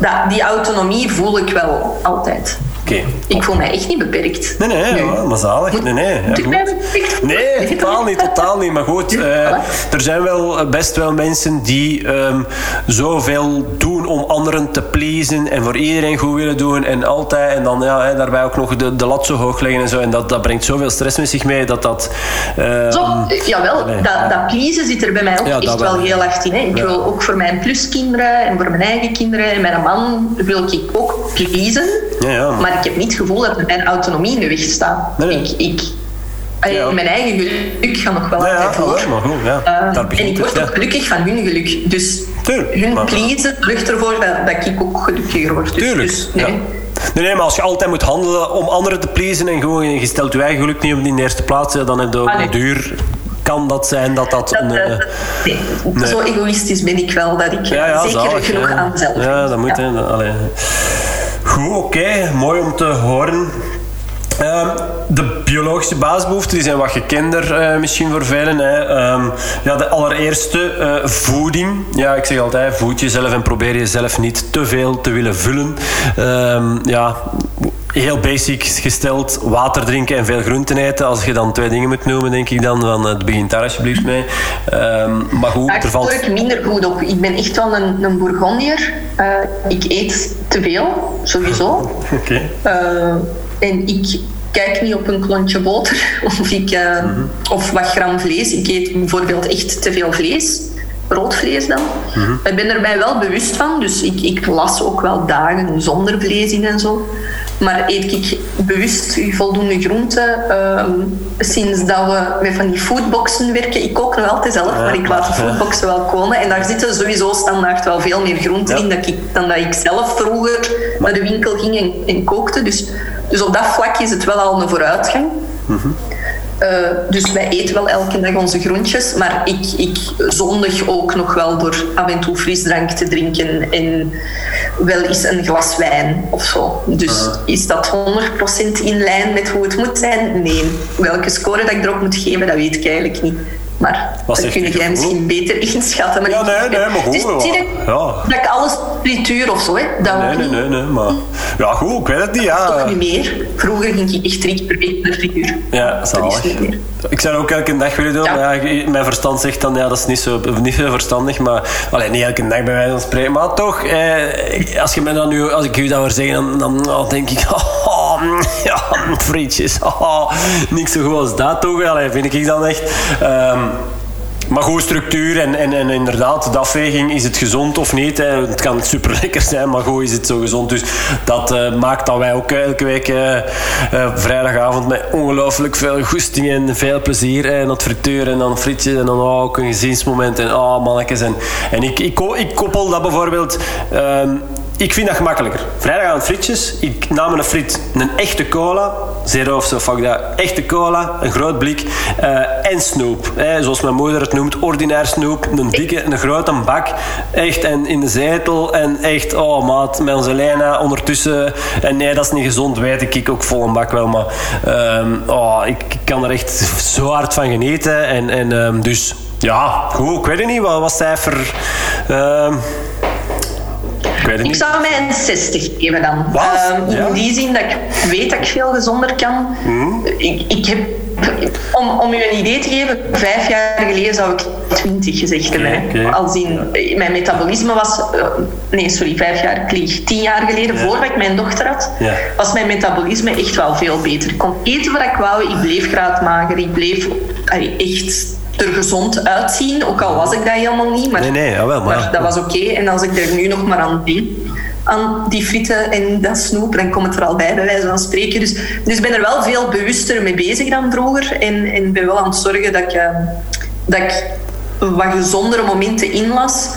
dat, die autonomie voel ik wel altijd. Ik voel mij echt niet beperkt. Nee, nee, maar zalig. Nee, nee. Ja, goed. Nee, totaal niet, totaal niet. Maar goed, eh, er zijn wel best wel mensen die ehm, zoveel doen om anderen te pleasen en voor iedereen goed willen doen en altijd en dan ja, daarbij ook nog de, de lat zo hoog leggen en zo. En dat, dat brengt zoveel stress met zich mee dat dat... ehm, Zo, jawel, nee. dat, dat pleasen zit er bij mij ook Ja, echt wel. heel hard in. Hè. Ik wil ook voor mijn pluskinderen en voor mijn eigen kinderen en mijn man wil ik ook pleasen. Ja, ja. Maar ik heb niet het gevoel dat mijn autonomie in de weg staat. Nee. Ik, ik, Ja. Mijn eigen geluk gaat nog wel Ja, altijd ja, maar goed, ja. Eh, en ik het, word ja. ook gelukkig van hun geluk. Dus Tuurlijk, hun maar- pleasen zorgt ervoor dat, dat ik ook gelukkiger word. Dus, Tuurlijk. dus, ja. nee. Nee, nee, maar als je altijd moet handelen om anderen te pleasen en gewoon je stelt je eigen geluk niet op die eerste plaats, dan heb je ook een duur. Kan dat zijn dat dat Dat, een. eh, eh, nee. nee. Zo egoïstisch ben ik wel dat ik ja, ja, zeker zalig, genoeg ja. aan mezelf Ja, dat moet. Hè, allee. Goed, oké. Mooi om te horen. Ehm, de biologische basisbehoeften die zijn wat gekender eh, misschien voor velen. Hè. Ehm, ja, de allereerste, eh, voeding. Ja, ik zeg altijd, voed jezelf en probeer jezelf niet te veel te willen vullen. Ehm, ja, heel basic gesteld, water drinken en veel groenten eten. Als je dan twee dingen moet noemen, denk ik dan, van, het begint daar alsjeblieft mee. Ehm, maar goed, Daar er valt... ik minder goed op. Ik ben echt wel een, een Bourgondier. Eh, ik eet te veel, sowieso. Oké. Eh, en ik kijk niet op een klontje boter of, ik, eh, of wat gram vlees. Ik eet bijvoorbeeld echt te veel vlees. Rood vlees dan. Ik ben er mij wel bewust van. Dus ik, ik las ook wel dagen zonder vlees in en zo. Maar eet ik bewust voldoende groenten. ehm, sinds dat we met van die foodboxen werken. Ik kook nog altijd zelf, maar ik laat de foodboxen wel komen. En daar zitten sowieso standaard wel veel meer groenten Ja. in dat ik, dan dat ik zelf vroeger naar de winkel ging en, en kookte. Dus, dus op dat vlak is het wel al een vooruitgang. Eh, dus wij eten wel elke dag onze groentjes, maar ik, ik zondig ook nog wel door af en toe frisdrank te drinken en wel eens een glas wijn of zo. Dus is dat 100% in lijn met hoe het moet zijn? Nee. Welke score dat ik erop moet geven, dat weet ik eigenlijk niet. Maar dat zegt kun jij misschien beter inschatten. Maar Ja, nee, nee, maar goed, Het is ja. dat, Ja. dat ik alles frituur of zo, hè. dat Nee, nee, nee, nee, maar... Ja, goed, ik weet het niet, Toch ja. niet meer. Vroeger ging ik echt drie keer per week naar frituur. Ja, dat is zalig. Ik zou dat ook elke dag willen doen, Ja. maar ja, mijn verstand zegt dan, ja, dat is niet zo, niet zo verstandig, maar... Alleen niet elke dag bij wijze van spreken, maar toch, eh, als, je mij dan nu, als ik u dat hoor zeggen, dan, dan oh, denk ik, oh, ja, frietjes, oh, niks zo goed als dat toch, Allee, vind ik dan echt... ehm, maar goed, structuur en, en, en inderdaad, de afweging, is het gezond of niet? Hè? Het kan super lekker zijn, maar goed, is het zo gezond? Dus dat eh, maakt dat wij ook elke week eh, vrijdagavond met ongelooflijk veel goesting en veel plezier aan het frituren en dan frietjes en dan oh, ook een gezinsmoment en oh, mannetjes. En, en ik, ik, ik koppel dat bijvoorbeeld... ehm, ik vind dat gemakkelijker. Vrijdagavond frietjes. Ik nam een friet, een echte cola. Zero of zo, fuck dat. Echte cola, een groot blik. eh, en snoep. Hè, zoals mijn moeder het noemt, ordinair snoep. Een dikke, een grote bak. Echt, en in de zetel. En echt, oh maat, met onze Lena ondertussen. En nee, dat is niet gezond, weet ik. Ik ook vol een bak wel. Maar ehm, oh, ik, ik kan er echt zo hard van genieten. En, en ehm, dus... Ja, goed, ik weet het niet. Wat was cijfer... ehm, ik weet het Ik niet. zou mij een 60 geven dan. In Ja. Hmm. die zin dat ik weet dat ik veel gezonder kan. Ik, ik heb, om, om u een idee te geven, vijf jaar geleden zou ik 20 gezegd hebben. Als in, mijn metabolisme was... eh, nee, sorry, vijf jaar, ik lieg. Tien jaar geleden, voordat ik mijn dochter had, was mijn metabolisme echt wel veel beter. Ik kon eten wat ik wou, ik bleef graadmager, ik bleef allee, echt er gezond uitzien. Ook al was ik dat helemaal niet. Maar Nee, nee, jawel, maar- maar dat was oké. En als ik er nu nog maar aan denk, aan die frieten en dat snoep, dan komt het er al bij, bij wijze van spreken. Dus, dus ik ben er wel veel bewuster mee bezig dan vroeger. En, en ben wel aan het zorgen dat ik, eh, dat ik wat gezondere momenten inlas.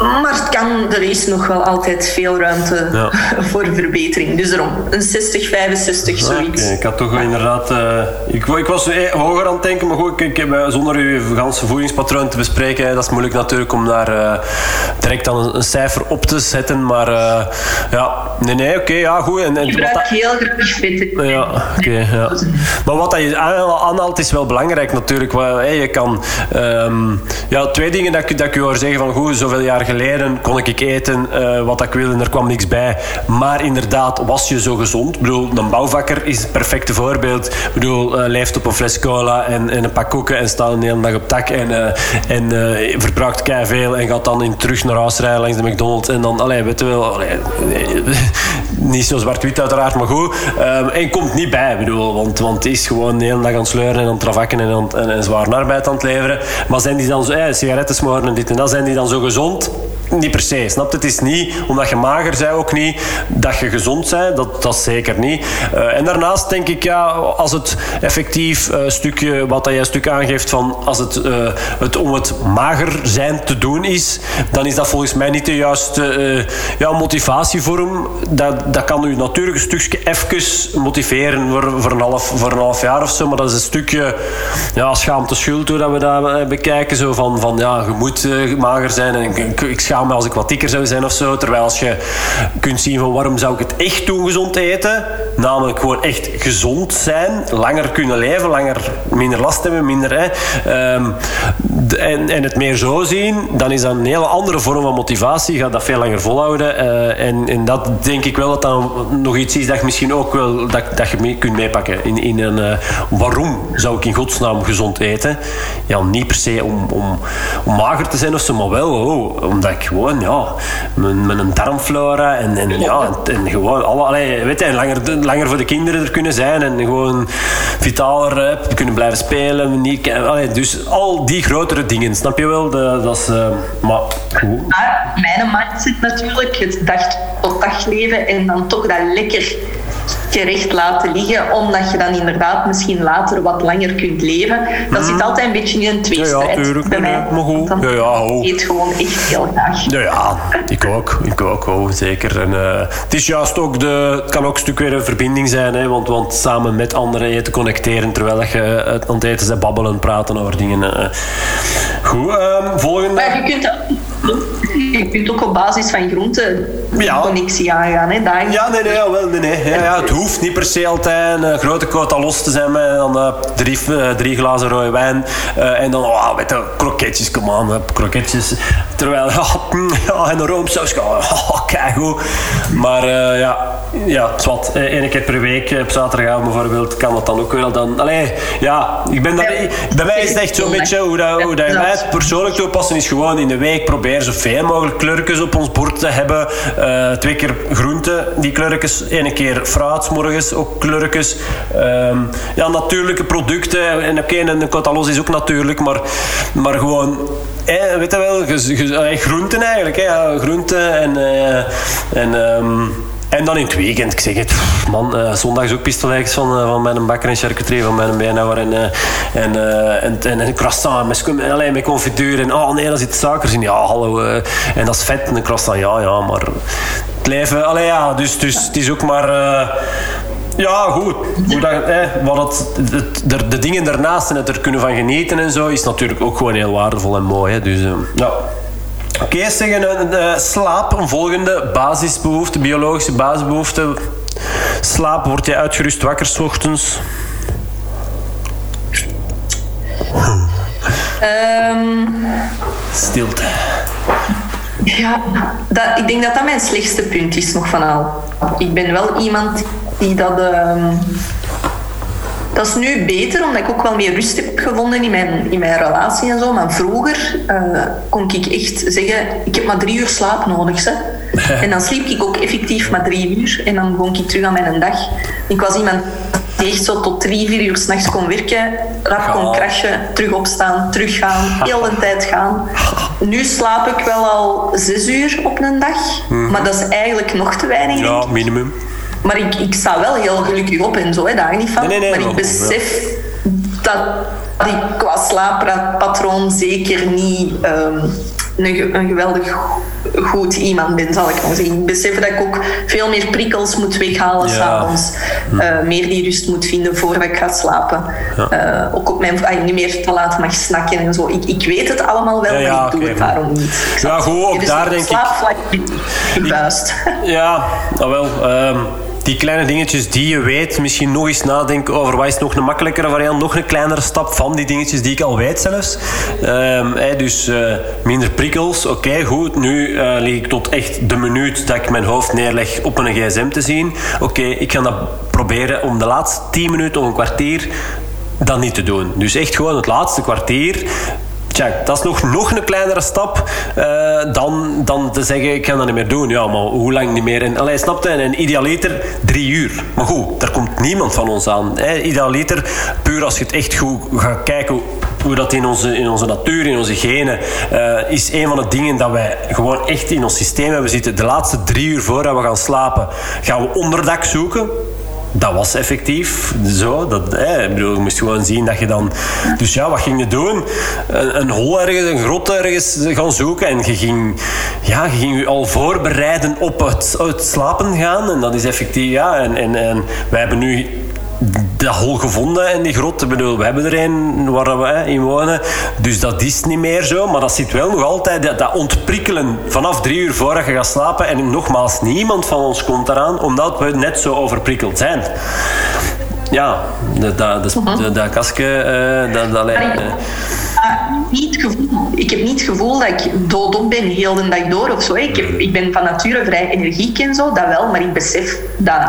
Maar het kan, er is nog wel altijd veel ruimte Ja. voor verbetering. Dus daarom, een 60, 65, Ja, zoiets. oké. Ik had toch inderdaad... eh, ik, ik was eh, hoger aan het denken, maar goed, ik, heb, eh, zonder uw ganse voedingspatroon te bespreken, hè, dat is moeilijk natuurlijk om daar direct dan een, een cijfer op te zetten. Maar ja, nee, nee, oké, ja, goed. En, en Ik gebruik dat- heel graag vetten. Ja, oké. ja. Maar wat dat je aan- aanhaalt is wel belangrijk natuurlijk. Je kan... ehm, ja, twee dingen dat ik, dat ik u hoor zeggen van... Goed, zoveel jaar geleden kon ik eten uh, wat ik wilde en er kwam niks bij. Maar inderdaad, was je zo gezond? Ik bedoel, een bouwvakker is het perfecte voorbeeld. Ik bedoel, uh, leeft op een fles cola en, en, een pak koeken en staat een hele dag op tak en, uh, en verbruikt kei veel en gaat dan in, terug naar huis rijden langs de McDonald's en dan, allee, weet je wel, niet zo zwart-wit uiteraard, maar goed. En komt niet bij, bedoel, want, want is gewoon de hele dag aan het sleuren en aan het travakken en, en, en zware arbeid aan het leveren. Maar zijn die dan zo, eh, sigaretten smoren en dit en dat, zijn die dan zo gezond? Niet per se, snap Het is niet omdat je mager bent ook niet dat je gezond bent. Dat, dat zeker niet. Uh, en daarnaast denk ik, ja, als het effectief uh, stukje, wat dat jij stuk aangeeft van als het, uh, het om het mager zijn te doen is, dan is dat volgens mij niet de juiste ja, motivatievorm. Dat, dat kan u natuurlijk een stukje even motiveren voor, voor, een half, voor een half jaar of zo, maar dat is een stukje ja, schaamte schuld hoe dat we dat bekijken. Zo van, van ja, je moet mager zijn en ik, ik schaam als ik wat dikker zou zijn of zo. Terwijl als je kunt zien van waarom zou ik het echt doen gezond eten, namelijk gewoon echt gezond zijn, langer kunnen leven, langer minder last hebben, minder. Hè, um, en, en het meer zo zien, dan is dat een hele andere vorm van motivatie. Gaat dat veel langer volhouden. Uh, en, en dat denk ik wel dat dan nog iets is dat je misschien ook wel dat, dat je mee kunt meepakken. In, in een, uh, waarom zou ik in godsnaam gezond eten? Ja, niet per se om, om, om mager te zijn of zo, maar wel oh, omdat ik gewoon ja, mijn, mijn darmflora en, en, ja, en, en gewoon alle, allee, weet je, langer, langer voor de kinderen er kunnen zijn en gewoon vitaler kunnen blijven spelen. Niet, allee, dus al die grotere dingen, snap je wel? De, dat is, uh, maar, maar mijn mindset natuurlijk, het dag tot dag leven en dan toch dat lekker gerecht laten liggen, omdat je dan inderdaad misschien later wat langer kunt leven. Dat zit mhm. altijd een beetje in een tweestrijd ja, ja, bij mij. Maar goed. Ja, ja, oh. eet gewoon echt heel graag. Ja, ja ik ook. Ik ook, oh, zeker. En, uh, het is juist ook de... Het kan ook een stuk weer een verbinding zijn, hè, want, want samen met anderen eten connecteren, terwijl je aan het eten bent, babbelen, praten over dingen. Uh. Goed, um, volgende... Maar je kunt je kunt ook op basis van groenten ja. connectie aangaan. Hè, Ja, nee, nee, ja, wel, nee, nee. Ja, ja, het hoeft niet per se altijd een grote quota los te zijn met dan, uh, drie, uh, drie glazen rode wijn. Uh, en dan, oh, weet je, kroketjes, kom aan, kroketjes. Terwijl, ja, en een roomsaus, oh, kijk goed. Maar ja, ja, het wat. Eén keer per week, op zaterdagavond bijvoorbeeld, kan dat dan ook wel. Dan, allee, ja, ik ben dat, bij mij is het echt zo'n beetje hoe, dat, hoe dat wij het persoonlijk toepassen, is gewoon in de week proberen zoveel mogelijk kleurtjes op ons bord te hebben. Uh, twee keer groente, die kleurtjes. Eén keer fruit, morgens ook kleurtjes. Um, ja, natuurlijke producten. En oké, okay, een catalos is ook natuurlijk, maar, maar gewoon... Eh, weet je wel, groenten eigenlijk. Hè, groenten en... Uh, en um, en dan in het weekend, ik zeg het, man, uh, zondag is ook pistoletjes van, uh, van mijn bakker en charcuterie, van mijn bijnauwer en, uh, en, en, en, en, croissant met, alleen met confituur. En oh nee, daar zit suikers in. Ja, hallo. en dat is vet, een croissant, ja, ja, maar het leven, allee, ja, dus, dus het is ook maar... ja, goed. Hoe dat, eh, wat het, de, dingen daarnaast en het er kunnen van genieten en zo is natuurlijk ook gewoon heel waardevol en mooi. Hè. Dus ja. Oké, okay, zeggen een, uh, slaap, een volgende basisbehoefte, biologische basisbehoefte. Slaap, word je uitgerust wakker s ochtends? Um, Stilte. Ja, dat, ik denk dat dat mijn slechtste punt is nog van al. Ik ben wel iemand die dat... Um, dat is nu beter, omdat ik ook wel meer rust heb gevonden in mijn, in mijn relatie en zo. Maar vroeger uh, kon ik echt zeggen, ik heb maar drie uur slaap nodig. Hè. En dan sliep ik ook effectief maar drie uur. En dan begon ik terug aan mijn dag. Ik was iemand die echt zo tot drie, vier uur s'nachts kon werken. Rap kon crashen, terug opstaan, teruggaan, heel de tijd gaan. Nu slaap ik wel al zes uur op een dag. Mhm. Maar dat is eigenlijk nog te weinig. Ja, minimum. Maar ik, ik sta wel heel gelukkig op en zo, hè, daar niet van. Nee, nee, maar ik besef dat ik qua slaappatroon zeker niet um, een, een, geweldig goed iemand ben, zal ik maar zeggen. Ik besef dat ik ook veel meer prikkels moet weghalen ja. s'avonds. Hm. Uh, meer die rust moet vinden voordat ik ga slapen. Ja. Uh, ook op mijn, niet meer te laat mag snakken en zo. Ik, ik weet het allemaal wel, ja, maar ik doe het daarom niet. Ja, goed, ook daar denk ik... Slaapvlak gebuist. Ja, nou wel... Um die kleine dingetjes die je weet, misschien nog eens nadenken over wat is nog een makkelijkere variant, nog een kleinere stap van die dingetjes die ik al weet zelfs. Ehm, dus uh, minder prikkels, oké, goed. Nu uh, lig ik tot echt de minuut dat ik mijn hoofd neerleg op een gsm te zien. Oké, ik ga dat proberen om de laatste 10 minuten of een kwartier dat niet te doen. Dus echt gewoon het laatste kwartier Dat is nog, nog een kleinere stap uh, dan, dan te zeggen, ik kan dat niet meer doen. Ja, maar hoe lang niet meer? En, allee, snapte, en idealiter drie uur. Maar goed, daar komt niemand van ons aan. Hè. Idealiter, puur als je het echt goed gaat kijken hoe dat in onze, in onze natuur, in onze genen, uh, is een van de dingen dat wij gewoon echt in ons systeem hebben zitten. De laatste drie uur voordat we gaan slapen, gaan we onderdak zoeken dat was effectief zo. Dat, ik bedoel, je moest gewoon zien dat je dan... Dus ja, wat ging je doen? Een, een hol ergens, een grot ergens gaan zoeken. En je ging, ja, je ging je al voorbereiden op het, het slapen gaan. En dat is effectief... Ja, en, en, en wij hebben nu dat hol gevonden in die grot. Ik bedoel, we hebben er een waar we in wonen. Dus dat is niet meer zo. Maar dat zit wel nog altijd, dat, dat ontprikkelen vanaf drie uur voordat je gaat slapen. En nogmaals, niemand van ons komt eraan, omdat we net zo overprikkeld zijn. Ja, dat, dat, dat, mhm. dat kastje, uh, dat, dat lijkt... Uh, niet gevoel, ik heb niet het gevoel dat ik doodop ben heel de dag door of zo. Ik, heb, ik ben van nature vrij energiek en zo, dat wel. Maar ik besef dat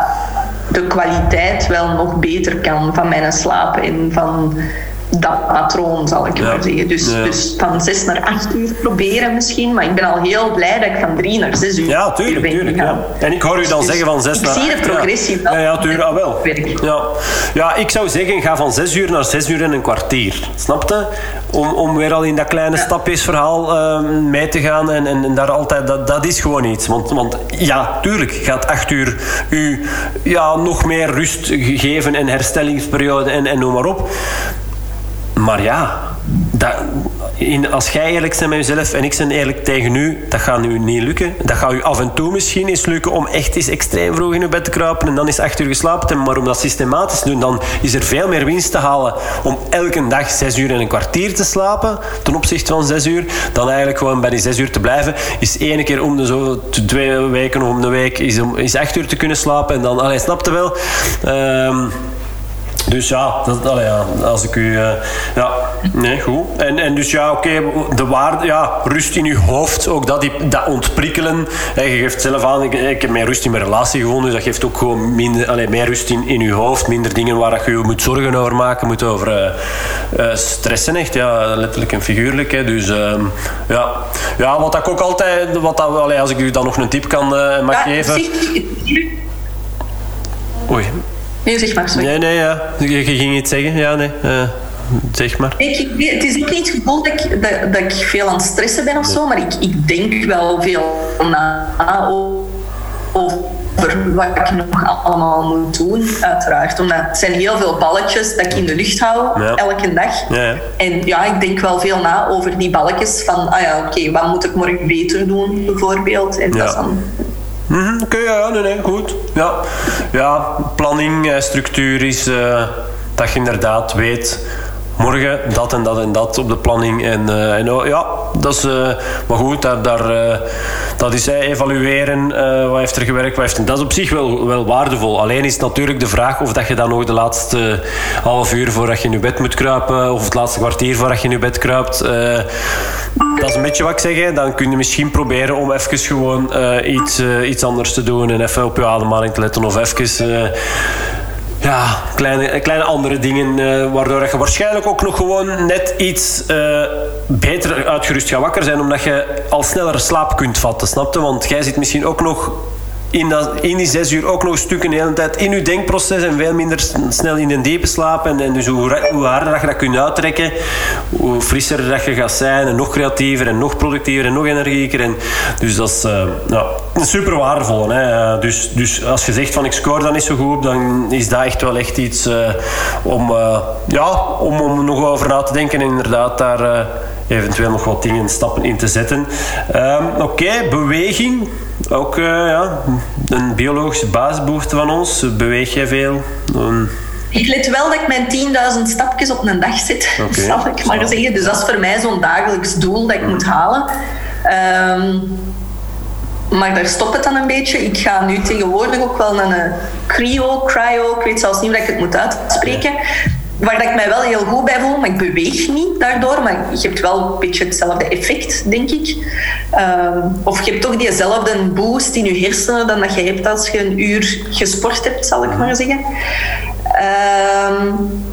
de kwaliteit wel nog beter kan van mijn slaap en van dat patroon, zal ik maar zeggen. Dus, dus van zes naar acht uur proberen misschien. Maar ik ben al heel blij dat ik van drie naar zes uur Ja, tuurlijk. tuurlijk ja. En ik hoor u dan dus zeggen van zes naar acht. Ik zie de progressie ja. Ja, tuurlijk. Ah, wel. Ja. ja, ik zou zeggen, ga van zes uur naar zes uur en een kwartier. Snapte? Om, om weer al in dat kleine stapjesverhaal uh, mee te gaan. En, en, en, daar altijd, dat, dat is gewoon iets. Want, want ja, tuurlijk gaat acht uur u ja, nog meer rust geven en herstellingsperiode en, en noem maar op. Maar ja, in, als jij eerlijk bent met jezelf en ik ben eerlijk tegen u, dat gaat nu niet lukken. Dat gaat u af en toe misschien eens lukken om echt eens extreem vroeg in je bed te kruipen en dan is acht uur geslapen. Maar om dat systematisch te doen, dan is er veel meer winst te halen om elke dag zes uur en een kwartier te slapen ten opzichte van zes uur, dan eigenlijk gewoon bij die zes uur te blijven. Is één keer om de zo twee weken of om de week is, is acht uur te kunnen slapen en dan, allee, snapte wel. Um, dus ja, dat, allee, ja, als ik u... Uh, ja, nee, goed. En, en dus ja, oké, okay, de waarde... Ja, rust in uw hoofd, ook dat, die, dat ontprikkelen. Hey, je geeft zelf aan, ik, ik, heb meer rust in mijn relatie gewonnen, dus dat geeft ook gewoon minder, allee, meer rust in, in uw hoofd. Minder dingen waar je je moet zorgen over maken, moet over uh, uh, stressen echt. Ja, letterlijk en figuurlijk. Hè. Dus uh, ja. ja, wat ik ook altijd... Wat dat, allee, als ik u dan nog een tip kan mag ja, geven... Oei. Nee, zeg maar. Nee, nee, ja. Je, ging iets zeggen. Ja, nee. Uh, zeg maar. Ik, het is ook niet het gevoel dat ik, dat, dat ik veel aan het stressen ben of zo, maar ik, ik denk wel veel na over wat ik nog allemaal moet doen, uiteraard. Omdat het zijn heel veel balletjes dat ik in de lucht hou, elke dag. Ja. En ja, ik denk wel veel na over die balletjes van, ah ja, oké, wat moet ik morgen beter doen, bijvoorbeeld. En dat is dan Mm Oké, ja, nee, nee, goed. Ja, ja planning, eh, structuur is uh, dat je inderdaad weet morgen dat en dat en dat op de planning. En, en oh, ja, dat is, uh, maar goed, daar, daar, uh, dat is evalueren. wat heeft er gewerkt, wat heeft Dat is op zich wel, wel waardevol. Alleen is natuurlijk de vraag of dat je dan nog de laatste half uur voordat je in je bed moet kruipen, of het laatste kwartier voordat je in je bed kruipt. dat is een beetje wat ik zeg. Dan kun je misschien proberen om even gewoon iets, iets anders te doen en even op je ademhaling te letten of even ja, kleine, kleine andere dingen. Uh, waardoor je waarschijnlijk ook nog gewoon net iets uh, beter uitgerust gaat wakker zijn. Omdat je al sneller slaap kunt vatten, snapte? Want jij zit misschien ook nog in, dat, in die zes uur ook nog stukken de hele tijd in je denkproces en veel minder snel in een diepe slaap. En, en dus hoe, hoe, harder dat je dat kunt uittrekken, hoe frisser dat je gaat zijn en nog creatiever en nog productiever en nog energieker. En, dus dat is uh, ja, super waardevol. Hè? Dus, dus als je zegt van ik score dan niet zo goed, dan is dat echt wel echt iets uh, om, uh, ja, om, om nog over na te denken en inderdaad daar eventueel nog wat dingen, stappen in te zetten. Um, Oké, beweging. Ook uh, ja, een biologische basisbehoefte van ons. Beweeg jij veel? Um, ik let wel dat ik mijn 10.000 stapjes op een dag zit, okay. zal ik maar zeggen. Dus dat is voor mij zo'n dagelijks doel dat ik moet halen. Um, maar daar stopt het dan een beetje. Ik ga nu tegenwoordig ook wel naar een cryo, cryo, ik weet zelfs niet hoe ik het moet uitspreken. Waar ik mij wel heel goed bij voel, maar ik beweeg niet daardoor. Maar je hebt wel een beetje hetzelfde effect, denk ik. Ehm, of je hebt toch diezelfde boost in je hersenen dan dat je hebt als je een uur gesport hebt, zal ik maar zeggen. Ehm,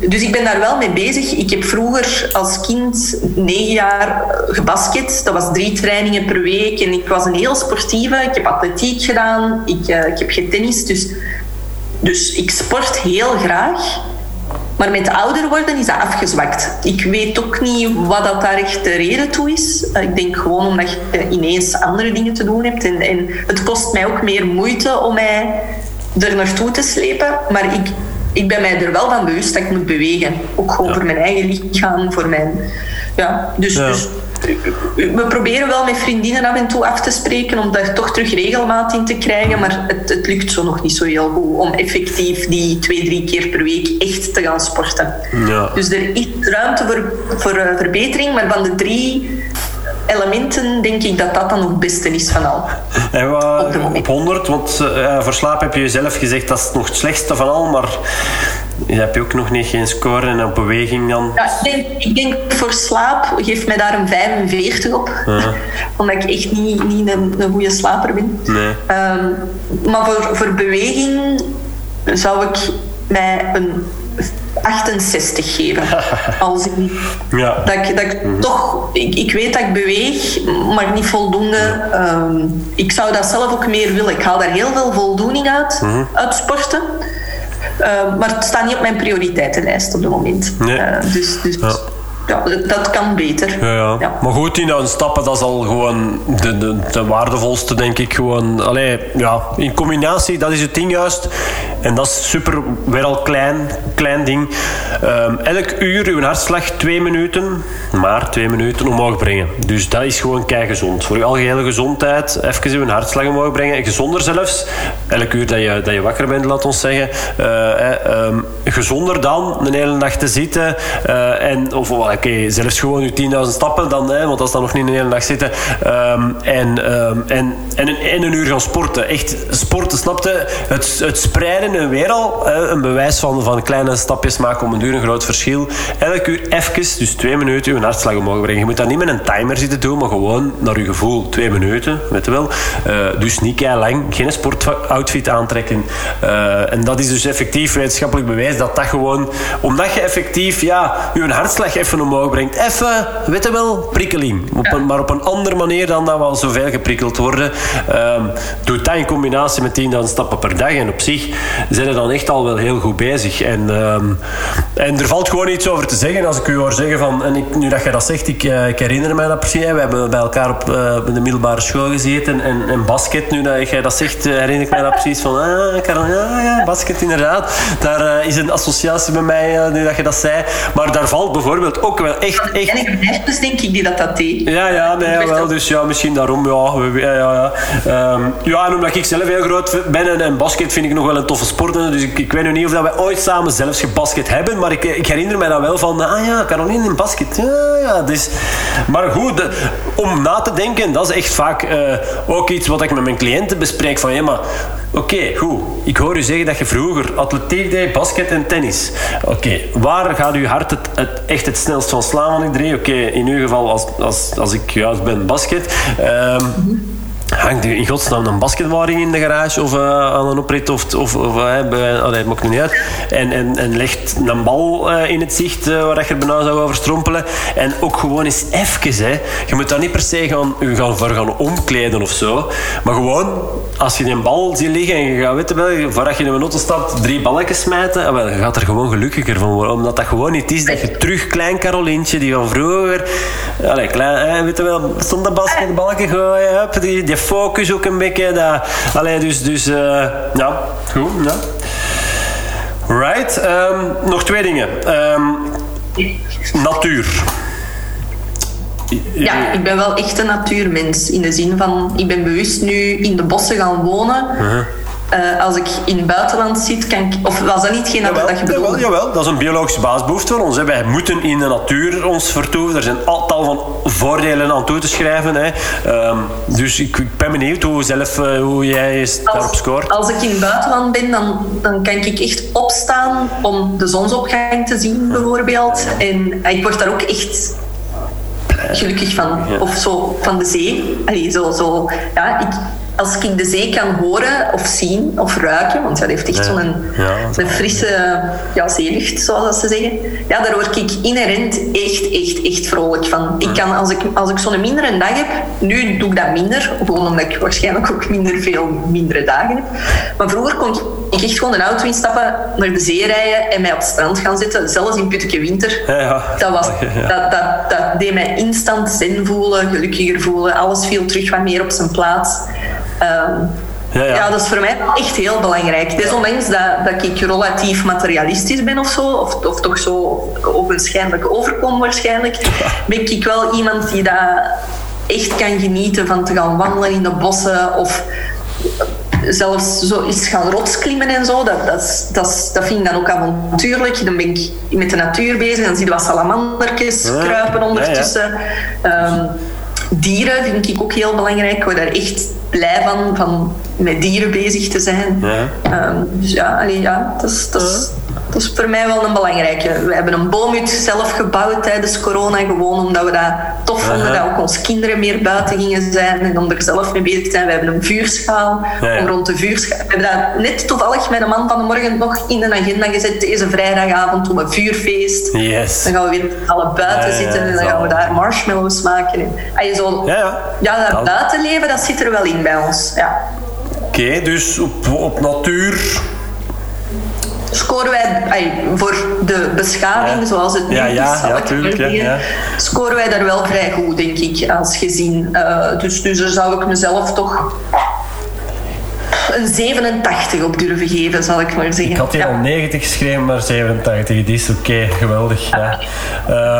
dus ik ben daar wel mee bezig. Ik heb vroeger als kind negen jaar gebasket. Dat was drie trainingen per week. En ik was een heel sportieve. Ik heb atletiek gedaan. Ik, uh, ik heb getennis. Dus, dus ik sport heel graag. Maar met ouder worden is dat afgezwakt. Ik weet ook niet wat dat daar echt de reden toe is. Eh, ik denk gewoon omdat je ineens andere dingen te doen hebt. En, en het kost mij ook meer moeite om mij er naartoe te slepen. Maar ik ik ben mij er wel van bewust dat ik moet bewegen. Ook gewoon voor mijn eigen lichaam, voor mijn... Ja, dus, dus we proberen wel met vriendinnen af en toe af te spreken om daar toch terug regelmaat in te krijgen, maar het, het, lukt zo nog niet zo heel goed om effectief die twee, drie keer per week echt te gaan sporten. Ja. Dus er is ruimte voor, voor uh, verbetering, maar van de drie elementen denk ik dat dat dan nog het beste is van al. En wat, op, op 100, want uh, voor slaap heb je zelf gezegd dat is nog het slechtste van al, maar je hebt ook nog niet geen score en op beweging dan? Ja, ik denk, ik denk voor slaap geeft mij daar een 45 op. Omdat ik echt niet, niet een, een goede slaper ben. Nee. Um, maar voor, voor beweging zou ik mij een 68 geven. Als ik, ja. Dat ik, dat ik mhm. toch, ik, ik weet dat ik beweeg, maar niet voldoende. Um, ik zou dat zelf ook meer willen. Ik haal daar heel veel voldoening uit, mm uit sporten. Uh, maar het staat niet op mijn prioriteitenlijst op het moment. Nee. Uh, dus, dus ja ja, dat kan beter. Ja, ja. Maar goed, 10.000 stappen, dat is al gewoon de, de, de, waardevolste, denk ik. Gewoon, allee, ja, in combinatie, dat is het ding juist. En dat is super, weer al klein, klein ding. Um, elk uur uw hartslag twee minuten, maar twee minuten omhoog brengen. Dus dat is gewoon kei gezond. Voor je algehele gezondheid, even uw hartslag omhoog brengen. Gezonder zelfs. Elk uur dat je, dat je wakker bent, laat ons zeggen. Uh, um, gezonder dan een hele nacht te zitten. Uh, en, of oké, zelfs gewoon je 10.000 stappen dan, hè, want dat is dan nog niet een hele dag zitten. Um, en, um, en, en, een, en een uur gaan sporten. Echt sporten, snapte? Het, het spreiden en weer al een bewijs van, van kleine stapjes maken om een uur een groot verschil. Elk uur even, dus twee minuten, je hartslag omhoog brengen. Je moet dat niet met een timer zitten doen, maar gewoon naar je gevoel. Twee minuten, weet wel. Uh, dus niet kei lang, geen sportoutfit aantrekken. Uh, en dat is dus effectief wetenschappelijk bewijs dat dat gewoon, omdat je effectief ja, je hartslag even brengt. Even, weet je wel, prikkeling. Op een, maar op een andere manier dan dat we al zoveel geprikkeld worden. Um, doe dat in combinatie met 10.000 stappen per dag. En op zich zijn we dan echt al wel heel goed bezig. En, um, en er valt gewoon iets over te zeggen. Als ik u hoor zeggen van... En ik, nu dat je dat zegt, ik, uh, ik herinner mij dat precies. We hebben bij elkaar op uh, de middelbare school gezeten. En, en basket, nu dat jij dat zegt, uh, herinner ik mij dat precies van... Ah, Karel, ja, ja, basket inderdaad. Daar is een associatie bij mij, nu dat je dat zei. Maar daar valt bijvoorbeeld ook wel echt... echt... En ik denk ik die dat dat deed. Ja, ja, nee, wel. Dus ja, misschien daarom, ja. Ja, ja, ja. Um, ja en omdat ik zelf heel groot ben en, basket vind ik nog wel een toffe sport. Dus ik, ik weet nog niet of dat wij ooit samen zelfs gebasket hebben. Maar ik, ik herinner mij dat wel van... Ah ja, Caroline in basket. Ja, ja. Dus, maar goed, om na te denken, dat is echt vaak uh, ook iets wat ik met mijn cliënten bespreek. Van, ja, maar Oké, goed. Ik hoor u zeggen dat je vroeger atletiek deed, basket en tennis. Oké, waar gaat uw hart het, het, echt het snelst van slaan van die drie? Oké, in uw geval als, als, als ik juist ben basket. Um, hangt in godsnaam een basketbalring in de garage of uh, aan een oprit of, of, of uh, niet uit. En, en, en legt een bal uh, in het zicht waar je er bijna zou over strompelen. En ook gewoon eens even. Hè. Je moet daar niet per se gaan, u gaan voor gaan omkleden of zo. Maar gewoon, als je een bal ziet liggen en je gaat weten wel, voordat je in een auto stapt, drie balletjes smijten, wel, je gaat er gewoon gelukkiger van worden. Omdat dat gewoon niet is dat je terug klein Carolientje, die van vroeger, allee, klein, weet je wel, stond dat basketballetje gooien, die, die focus ook een beetje. Dat, allee, dus, dus uh, ja, goed. Ja. Right. Um, nog twee dingen. Um, natuur. Ja, ik ben wel echt een natuurmens. In de zin van, ik ben bewust nu in de bossen gaan wonen. Uh -huh. Uh, als ik in het buitenland zit, kan ik... Of was dat niet geen jawel, dat je bedoelde? Jawel, jawel, dat is een biologische basisbehoefte van ons. Hè. Wij moeten in de natuur ons vertoeven. Er zijn tal van voordelen aan toe te schrijven. Hè. Um, dus ik, ik, ben benieuwd hoe, zelf, uh, hoe jij daarop scoort. Als ik in het buitenland ben, dan, dan kan ik echt opstaan om de zonsopgang te zien, bijvoorbeeld. En ik word daar ook echt gelukkig van. Ja. Of zo van de zee. Allee, zo, zo, ja, ik, als ik de zee kan horen of zien of ruiken, want ja, dat heeft echt zo'n ja, een frisse ja, zeelucht, zoals ze zeggen. Ja, daar word ik inherent echt, echt, echt vrolijk van. Ik kan, als ik, als ik zo'n mindere dag heb, nu doe ik dat minder, gewoon omdat ik waarschijnlijk ook minder veel mindere dagen heb. Maar vroeger kon ik echt gewoon een auto instappen, naar de zee rijden en mij op het strand gaan zitten, zelfs in Putteke Winter. Ja, dat, was, dat, dat, dat deed mij instant zin voelen, gelukkiger voelen. Alles viel terug wat meer op zijn plaats. Um, ja, ja. ja, dat is voor mij echt heel belangrijk. Desondanks dat, dat ik relatief materialistisch ben of zo, of, of toch zo ogenschijnlijk overkom waarschijnlijk, ben ik wel iemand die dat echt kan genieten van te gaan wandelen in de bossen of zelfs zo is gaan rotsklimmen en zo. Dat, dat, dat, dat vind ik dan ook avontuurlijk. Dan ben ik met de natuur bezig, dan zie je wat salamandertjes kruipen ondertussen. Um, dieren vind ik ook heel belangrijk. Ik word daar echt blij van, van met dieren bezig te zijn. Ja. Um, dus ja, allee, ja dat is, dat is, dat is voor mij wel een belangrijke. We hebben een boomhut zelf gebouwd tijdens corona, gewoon omdat we dat tof vonden, dat ook onze kinderen meer buiten gingen zijn en om er zelf mee bezig te zijn. We hebben een vuurschaal, om rond de vuurschaal... We hebben dat net toevallig met de man van de morgen nog in de agenda gezet, deze vrijdagavond om een vuurfeest. Yes. Dan gaan we weer alle buiten zitten en dan gaan we daar marshmallows maken. En, ah, zo, ja, ja. dat buitenleven, dat zit er wel in bij ons. Ja. Oké, dus op, op natuur scoren wij ay, voor de beschaving zoals het nu ja, ja, is, ja, tuurlijk, ja, scoren wij daar wel vrij goed, denk ik, als gezien. Uh, dus, dus daar zou ik mezelf toch een 87 op durven geven, zal ik maar zeggen. Ik had hier al 90 geschreven, maar 87, die is oké, geweldig. Ja,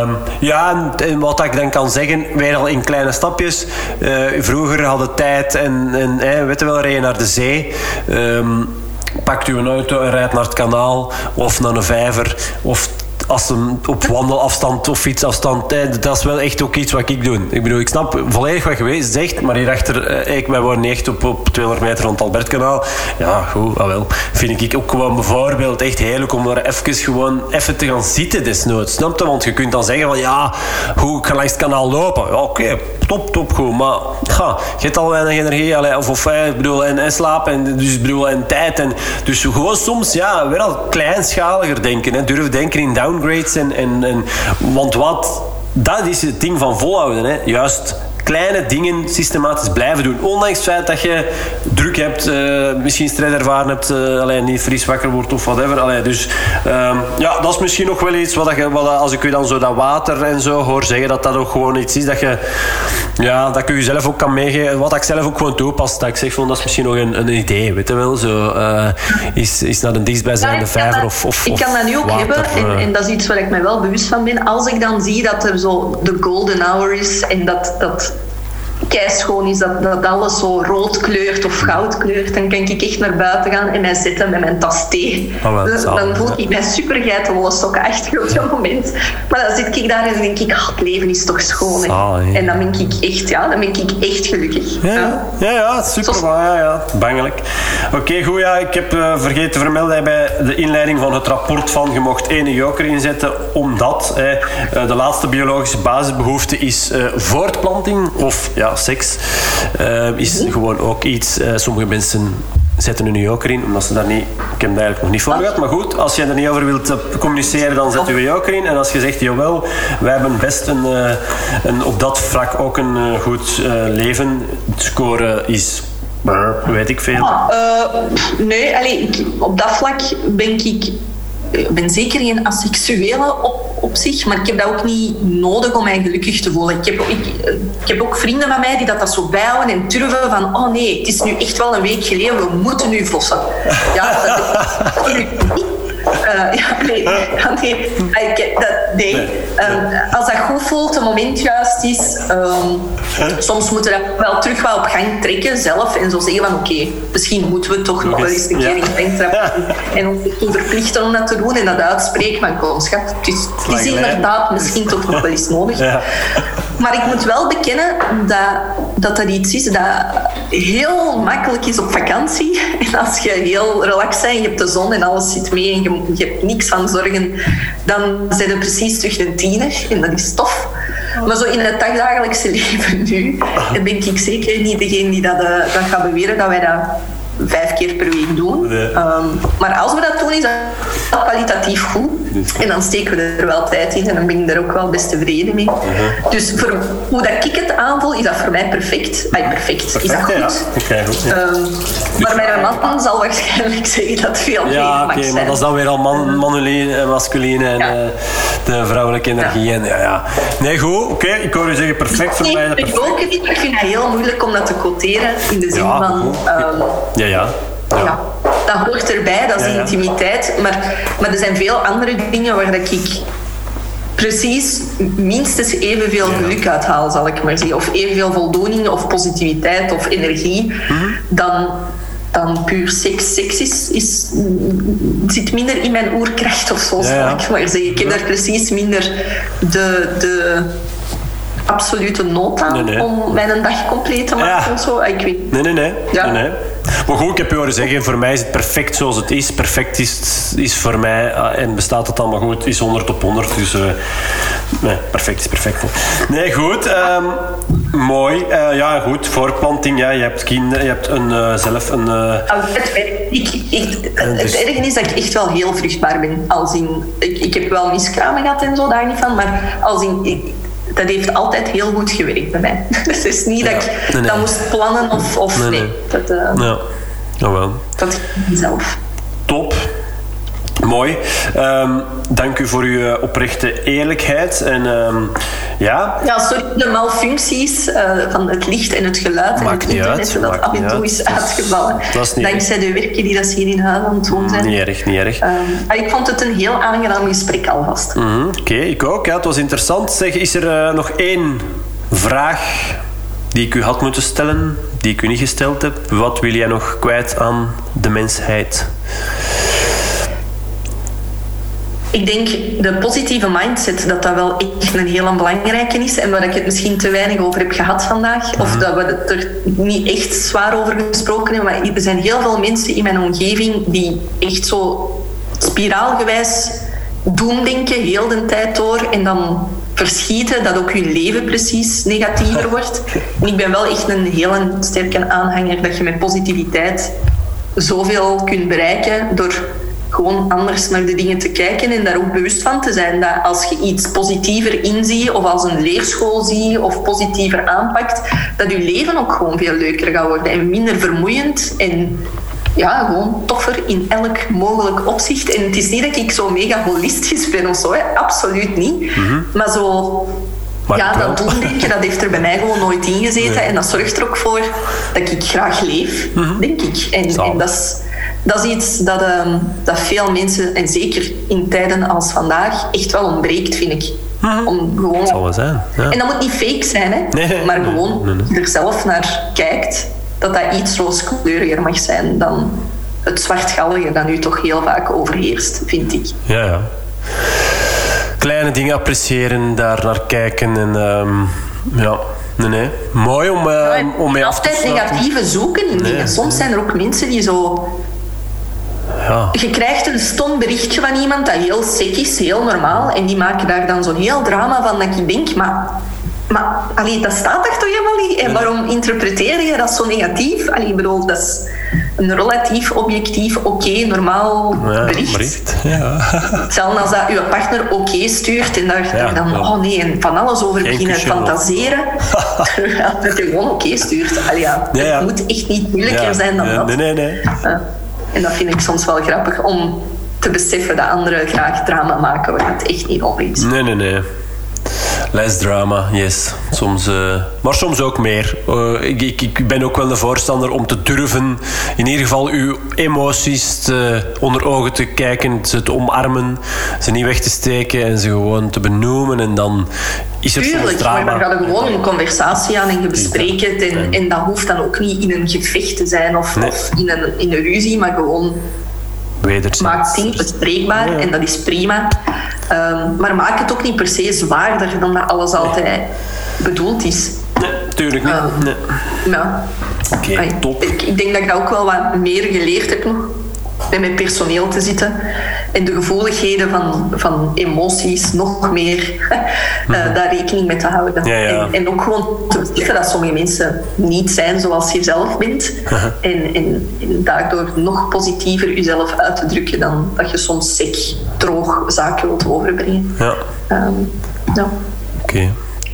um, ja en, wat ik dan kan zeggen, weer al in kleine stapjes. Uh, vroeger hadden tijd en, en eh, weet je wel, rijden naar de zee. Um, pakt u een auto en rijdt naar het kanaal of naar een vijver of als ze op wandelafstand of fietsafstand, dat is wel echt ook iets wat ik doe. Ik bedoel, ik snap volledig wat je zegt, maar hierachter, eh, ik, wij wonen echt op, op 200 meter rond Albertkanaal. Ja, goed, wel. Vind ik ook gewoon bijvoorbeeld echt heerlijk om daar even gewoon even te gaan zitten desnoods. Snap je? Want je kunt dan zeggen van ja, hoe ik ga langs het kanaal lopen. Ja, oké, top, top, goed. Maar ja, je hebt al weinig energie, of, of eh, ik bedoel, en, en slapen, en, dus, bedoel, en tijd. En, dus gewoon soms, ja, wel kleinschaliger denken. Hè. Durf denken in down downgrades. En, en, en, want wat, dat is het ding van volhouden. Hè. Juist kleine dingen systematisch blijven doen. Ondanks het feit dat je druk hebt, uh, misschien stress ervaren hebt, uh, alleen niet fris wakker wordt of whatever. Allee, dus uh, ja, dat is misschien nog wel iets wat, je, wat als ik u dan zo dat water en zo hoor zeggen, dat dat ook gewoon iets is dat je, ja, dat je jezelf ook kan meegeven. Wat ik zelf ook gewoon toepas. Dat ik zeg van dat is misschien nog een, een idee, weet je wel. Zo, uh, is, is naar een dichtstbijzijnde vijver of, of, Ik kan dat nu ook hebben en, en, dat is iets waar ik me wel bewust van ben. Als ik dan zie dat er zo de golden hour is en dat, dat schoon is, dat, dat alles zo rood kleurt of goud kleurt, dan kan ik echt naar buiten gaan en mij zitten met mijn tas thee. Oh, dan, dan voel ik mij super geitenwolle stokken echt op dat moment. Maar dan zit ik daar en denk ik, oh, het leven is toch schoon. en dan ben ik echt, ja, dan ben ik echt gelukkig. Ja, ja, ja, super. Ja, ja, bangelijk. Oké, goed. Ja, ik heb uh, vergeten te vermelden bij de inleiding van het rapport van je mocht één joker inzetten, omdat uh, de laatste biologische basisbehoefte is uh, voortplanting of ja, seks. Uh, is mhm. gewoon ook iets. Uh, sommige mensen zetten hun joker in, omdat ze daar niet... Ik heb daar eigenlijk nog niet voor gehad. Maar goed, als je er niet over wilt eh, communiceren, dan zet je je joker in. En als je zegt, jawel, wij hebben best een, een op dat vlak ook een goed leven. Het score is weet ik veel. Uh, nee, allee, op dat vlak ben ik ik ben zeker geen asexuele op, op zich, maar ik heb dat ook niet nodig om mij gelukkig te voelen. Ik heb, ik, heb ook vrienden van mij die dat, dat zo bijhouden en turven van oh nee, het is nu echt wel een week geleden, we moeten nu vossen. Ja, Uh, ja, nee, nee, ik, dat, nee. Um, als dat goed voelt, het moment juist is, um, soms moeten we dat wel terug wel op gang trekken zelf en zo zeggen van oké, okay, misschien moeten we toch nog wel eens een keer in en ons verplichten om dat te doen en dat uitspreken van kom schat, het is, het is inderdaad misschien toch nog wel eens nodig. Maar ik moet wel bekennen dat, dat dat iets is dat heel makkelijk is op vakantie. En als je heel relaxed bent, je hebt de zon en alles zit mee en je, je hebt niks van zorgen, dan zijn je precies terug een tiener en dat is tof. Maar zo in het dagdagelijkse leven nu, ben ik zeker niet degene die dat, uh, dat gaat beweren dat wij dat vijf keer per week doen. Um, maar als we dat doen, is dat kwalitatief goed. En dan steken we er wel tijd in en dan ben ik er ook wel best tevreden mee. Dus voor hoe dat ik het aanvoel, is dat voor mij perfect. Ay, perfect. perfect. Is dat goed? Ja. Okay, goed ja. um, maar mijn man zal waarschijnlijk zeggen dat veel ja, oké, okay, maar dat is dan weer al man, en masculine en ja. uh, de vrouwelijke energie. En, ja, ja. Nee, goed. Oké, okay, ik hoor u zeggen perfect voor nee, mij. Ik, ook ik vind het heel moeilijk om dat te quoteren in de zin van... Um, ja, ja. Dat hoort erbij, dat is ja, ja. intimiteit. Maar, maar er zijn veel andere dingen waar dat ik precies minstens evenveel geluk uit haal, zal ik maar zeggen. Of evenveel voldoening of positiviteit of energie mm-hmm. dan, dan puur seks. Seks is, is, zit minder in mijn oerkracht of zo, zal ik maar zeggen. Ik heb daar precies minder de... de absolute nood aan nee, nee. om mijn dag compleet te maken. Ja. Zo. Ik weet. Nee, nee, nee. Ja. nee, nee. Maar goed, ik heb je horen zeggen, voor mij is het perfect zoals het is. Perfect is, is voor mij, uh, en bestaat het allemaal goed, is 100 op 100. Dus uh, nee, perfect is perfect. Nee, goed. Um, mooi. Uh, ja, goed. Voorplanting, ja, je hebt kinderen, je hebt een, zelf een... het, ik, ik, het dus... is dat ik echt wel heel vruchtbaar ben. Als in, ik, ik heb wel miskramen gehad en zo, daar niet van, maar als in... Ik, dat heeft altijd heel goed gewerkt bij mij. Dus het is niet dat ik nee, nee. dat moest plannen of, of nee. nee. Dat, uh, ja. Oh, wel. dat zelf. Top. Mooi. Um, dank u voor uw oprechte eerlijkheid. En um, ja... Ja, sorry de malfuncties uh, van het licht en het geluid Maakt en het internet uit. dat af en toe is uitgevallen. Dat is niet Dankzij erg. de werken die dat ze hier in huis aan het doen zijn. Niet erg, niet erg. Um, maar ik vond het een heel aangenaam gesprek alvast. Mm -hmm. Oké, okay, ik ook. Ja, het was interessant. Zeg, is er uh, nog één vraag die ik u had moeten stellen, die ik u niet gesteld heb? Wat wil jij nog kwijt aan de mensheid? Ik denk de positieve mindset, dat dat wel echt een heel belangrijke is. En waar ik het misschien te weinig over heb gehad vandaag. Of dat we het er niet echt zwaar over gesproken hebben. Maar er zijn heel veel mensen in mijn omgeving die echt zo spiraalgewijs doen denken, heel de tijd door. En dan verschieten dat ook je leven precies negatiever wordt. En ik ben wel echt een heel sterke aanhanger dat je met positiviteit zoveel kunt bereiken door gewoon anders naar de dingen te kijken en daar ook bewust van te zijn dat als je iets positiever inziet of als een leerschool ziet of positiever aanpakt, dat je leven ook gewoon veel leuker gaat worden en minder vermoeiend en ja, gewoon toffer in elk mogelijk opzicht. En het is niet dat ik zo mega holistisch ben of zo, hè. absoluut niet. Mhm. Maar zo Maar ja, dat doeldenken, dat heeft er bij mij gewoon nooit in gezeten. Nee. En dat zorgt er ook voor dat ik graag leef, denk ik. En, en dat, is, dat is iets dat, ehm, dat veel mensen, en zeker in tijden als vandaag, echt wel ontbreekt, vind ik. Om gewoon... Dat zal wel zijn. Ja. En dat moet niet fake zijn, hè? Nee, maar gewoon nee, nee. er zelf naar kijkt, dat dat iets rooskleuriger mag zijn dan het zwartgallige dat nu toch heel vaak overheerst, vind ik. Ja, ja. Kleine dingen appreciëren, daar naar kijken en ehm, ja, nee, nee. Mooi om, eh, om mee af te Altijd negatieve zoeken in Nee, dingen. Soms zijn er ook mensen die zo Ja. Je krijgt een stom berichtje van iemand dat heel sec is, heel normaal. En die maken daar dan zo'n heel drama van dat ik denk, maar, maar allee, dat staat er toch helemaal niet? En waarom interpreteer je dat zo negatief? Allee, ik bedoel, dat is een relatief objectief, oké, normaal Ja, bericht. bericht. Ja. Hetzelfde als dat je partner oké stuurt en daar Ja, dan, ja. oh nee, en van alles over beginnen fantaseren. Terwijl dat je gewoon oké stuurt. Allee, ja. Het moet echt niet moeilijker zijn dan dat. Nee, nee, nee. En dat vind ik soms wel grappig om te beseffen dat anderen graag drama maken waar het echt niet om is. Nee, nee, nee. Less drama, yes. Soms, uh, maar soms ook meer. Uh, ik, ik, ik, ben ook wel een voorstander om te durven, in ieder geval uw emoties te, onder ogen te kijken, ze te omarmen, ze niet weg te steken en ze gewoon te benoemen. En dan is er Tuurlijk, soms drama. maar we gaan gewoon een conversatie aan en je bespreekt het. En, en dat hoeft dan ook niet in een gevecht te zijn of, Nee. of in, een, in een ruzie, maar gewoon Wederzijds. maak bespreekbaar en dat is prima. Ehm, maar maak het ook niet per se zwaarder dan dat alles altijd bedoeld is. Nee, tuurlijk niet. Ah. Nee. Ja. Oké, top. Ik, ik denk dat ik dat ook wel wat meer geleerd heb nog. Met mijn personeel te zitten. En de gevoeligheden van, van emoties nog meer eh, daar rekening mee te houden. Mhm. Ja, ja. En, en ook gewoon te beseffen dat sommige mensen niet zijn zoals je zelf bent. en, en, en daardoor nog positiever jezelf uit te drukken dan dat je soms sec, droog zaken wilt overbrengen. Ja, Ehm, ja. oké.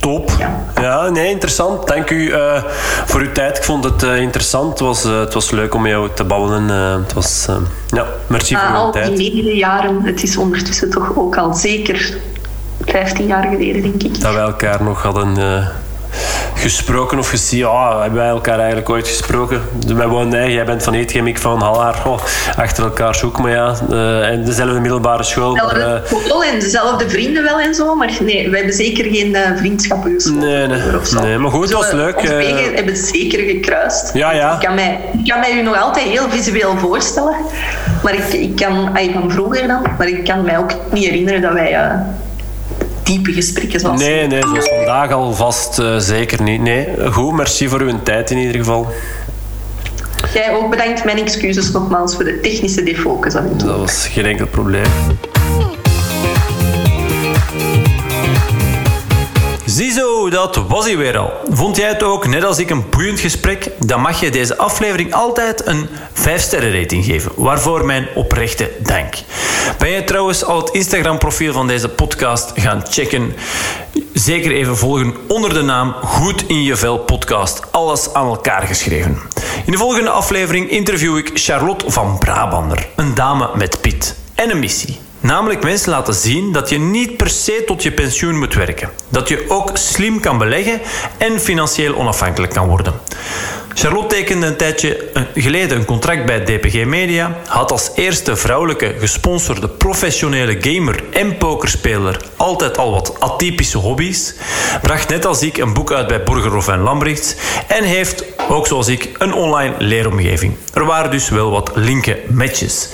Top. Ja. Ja, nee, interessant. Dank u eh, voor uw tijd. Ik vond het eh, interessant. Het was, eh, het was leuk om met jou te babbelen. Het was, ja, merci Na voor uw al die tijd. negen jaren, het is ondertussen toch ook al zeker 15 jaar geleden, denk ik. Dat wij elkaar nog hadden gesproken of gezien. Ja, hebben wij elkaar eigenlijk ooit gesproken? Wij woonden, nee, jij bent van Eetgem, ik van Hallaar. Oh, achter elkaar zoeken, maar ja. eh, en dezelfde middelbare school. Maar, eh, Dezelfde school en dezelfde vrienden wel en zo, maar nee, we hebben zeker geen eh, vriendschappen gesloten. Nee, nee. Nee, maar goed, Zo, was leuk, Onze eh. wegen hebben zeker gekruist. Ja, ja. Ik kan mij, ik kan mij u nog altijd heel visueel voorstellen, maar ik, ik kan, ay, van vroeger dan, maar ik kan mij ook niet herinneren dat wij eh, diepe gesprekken zoals nee, nee, zoals vandaag alvast eh, zeker niet. Nee, goed, merci voor uw tijd in ieder geval. Jij ook bedankt. Mijn excuses nogmaals voor de technische defocus. Dat was geen enkel probleem. Ziezo, dat was hij weer al. Vond jij het ook, net als ik, een boeiend gesprek? Dan mag je deze aflevering altijd een 5-sterren rating geven. Waarvoor mijn oprechte dank. Ben je trouwens al het Instagram-profiel van deze podcast gaan checken? Zeker even volgen onder de naam Goed in je Vel Podcast. Alles aan elkaar geschreven. In de volgende aflevering interview ik Charlotte van Brabander. Een dame met Piet. En een missie. Namelijk mensen laten zien dat je niet per se tot je pensioen moet werken. Dat je ook slim kan beleggen en financieel onafhankelijk kan worden. Charlotte tekende een tijdje geleden een contract bij DPG Media, had als eerste vrouwelijke gesponsorde professionele gamer en pokerspeler altijd al wat atypische hobby's, bracht net als ik een boek uit bij Borgerhoff en Lambrechts en heeft, ook zoals ik, een online leeromgeving. Er waren dus wel wat linken matches.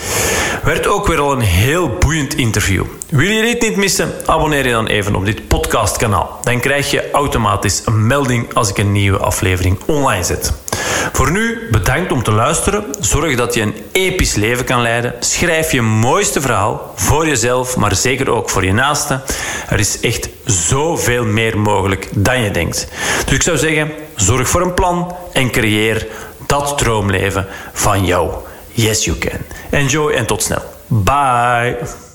Werd ook weer al een heel boeiend interview. Wil je dit niet missen? Abonneer je dan even op dit podcastkanaal. Dan krijg je automatisch een melding als ik een nieuwe aflevering online zet. Voor nu, bedankt om te luisteren. Zorg dat je een episch leven kan leiden. Schrijf je mooiste verhaal voor jezelf, maar zeker ook voor je naasten. Er is echt zoveel meer mogelijk dan je denkt. Dus ik zou zeggen, zorg voor een plan en creëer dat droomleven van jou. Yes, you can. Enjoy en tot snel. Bye.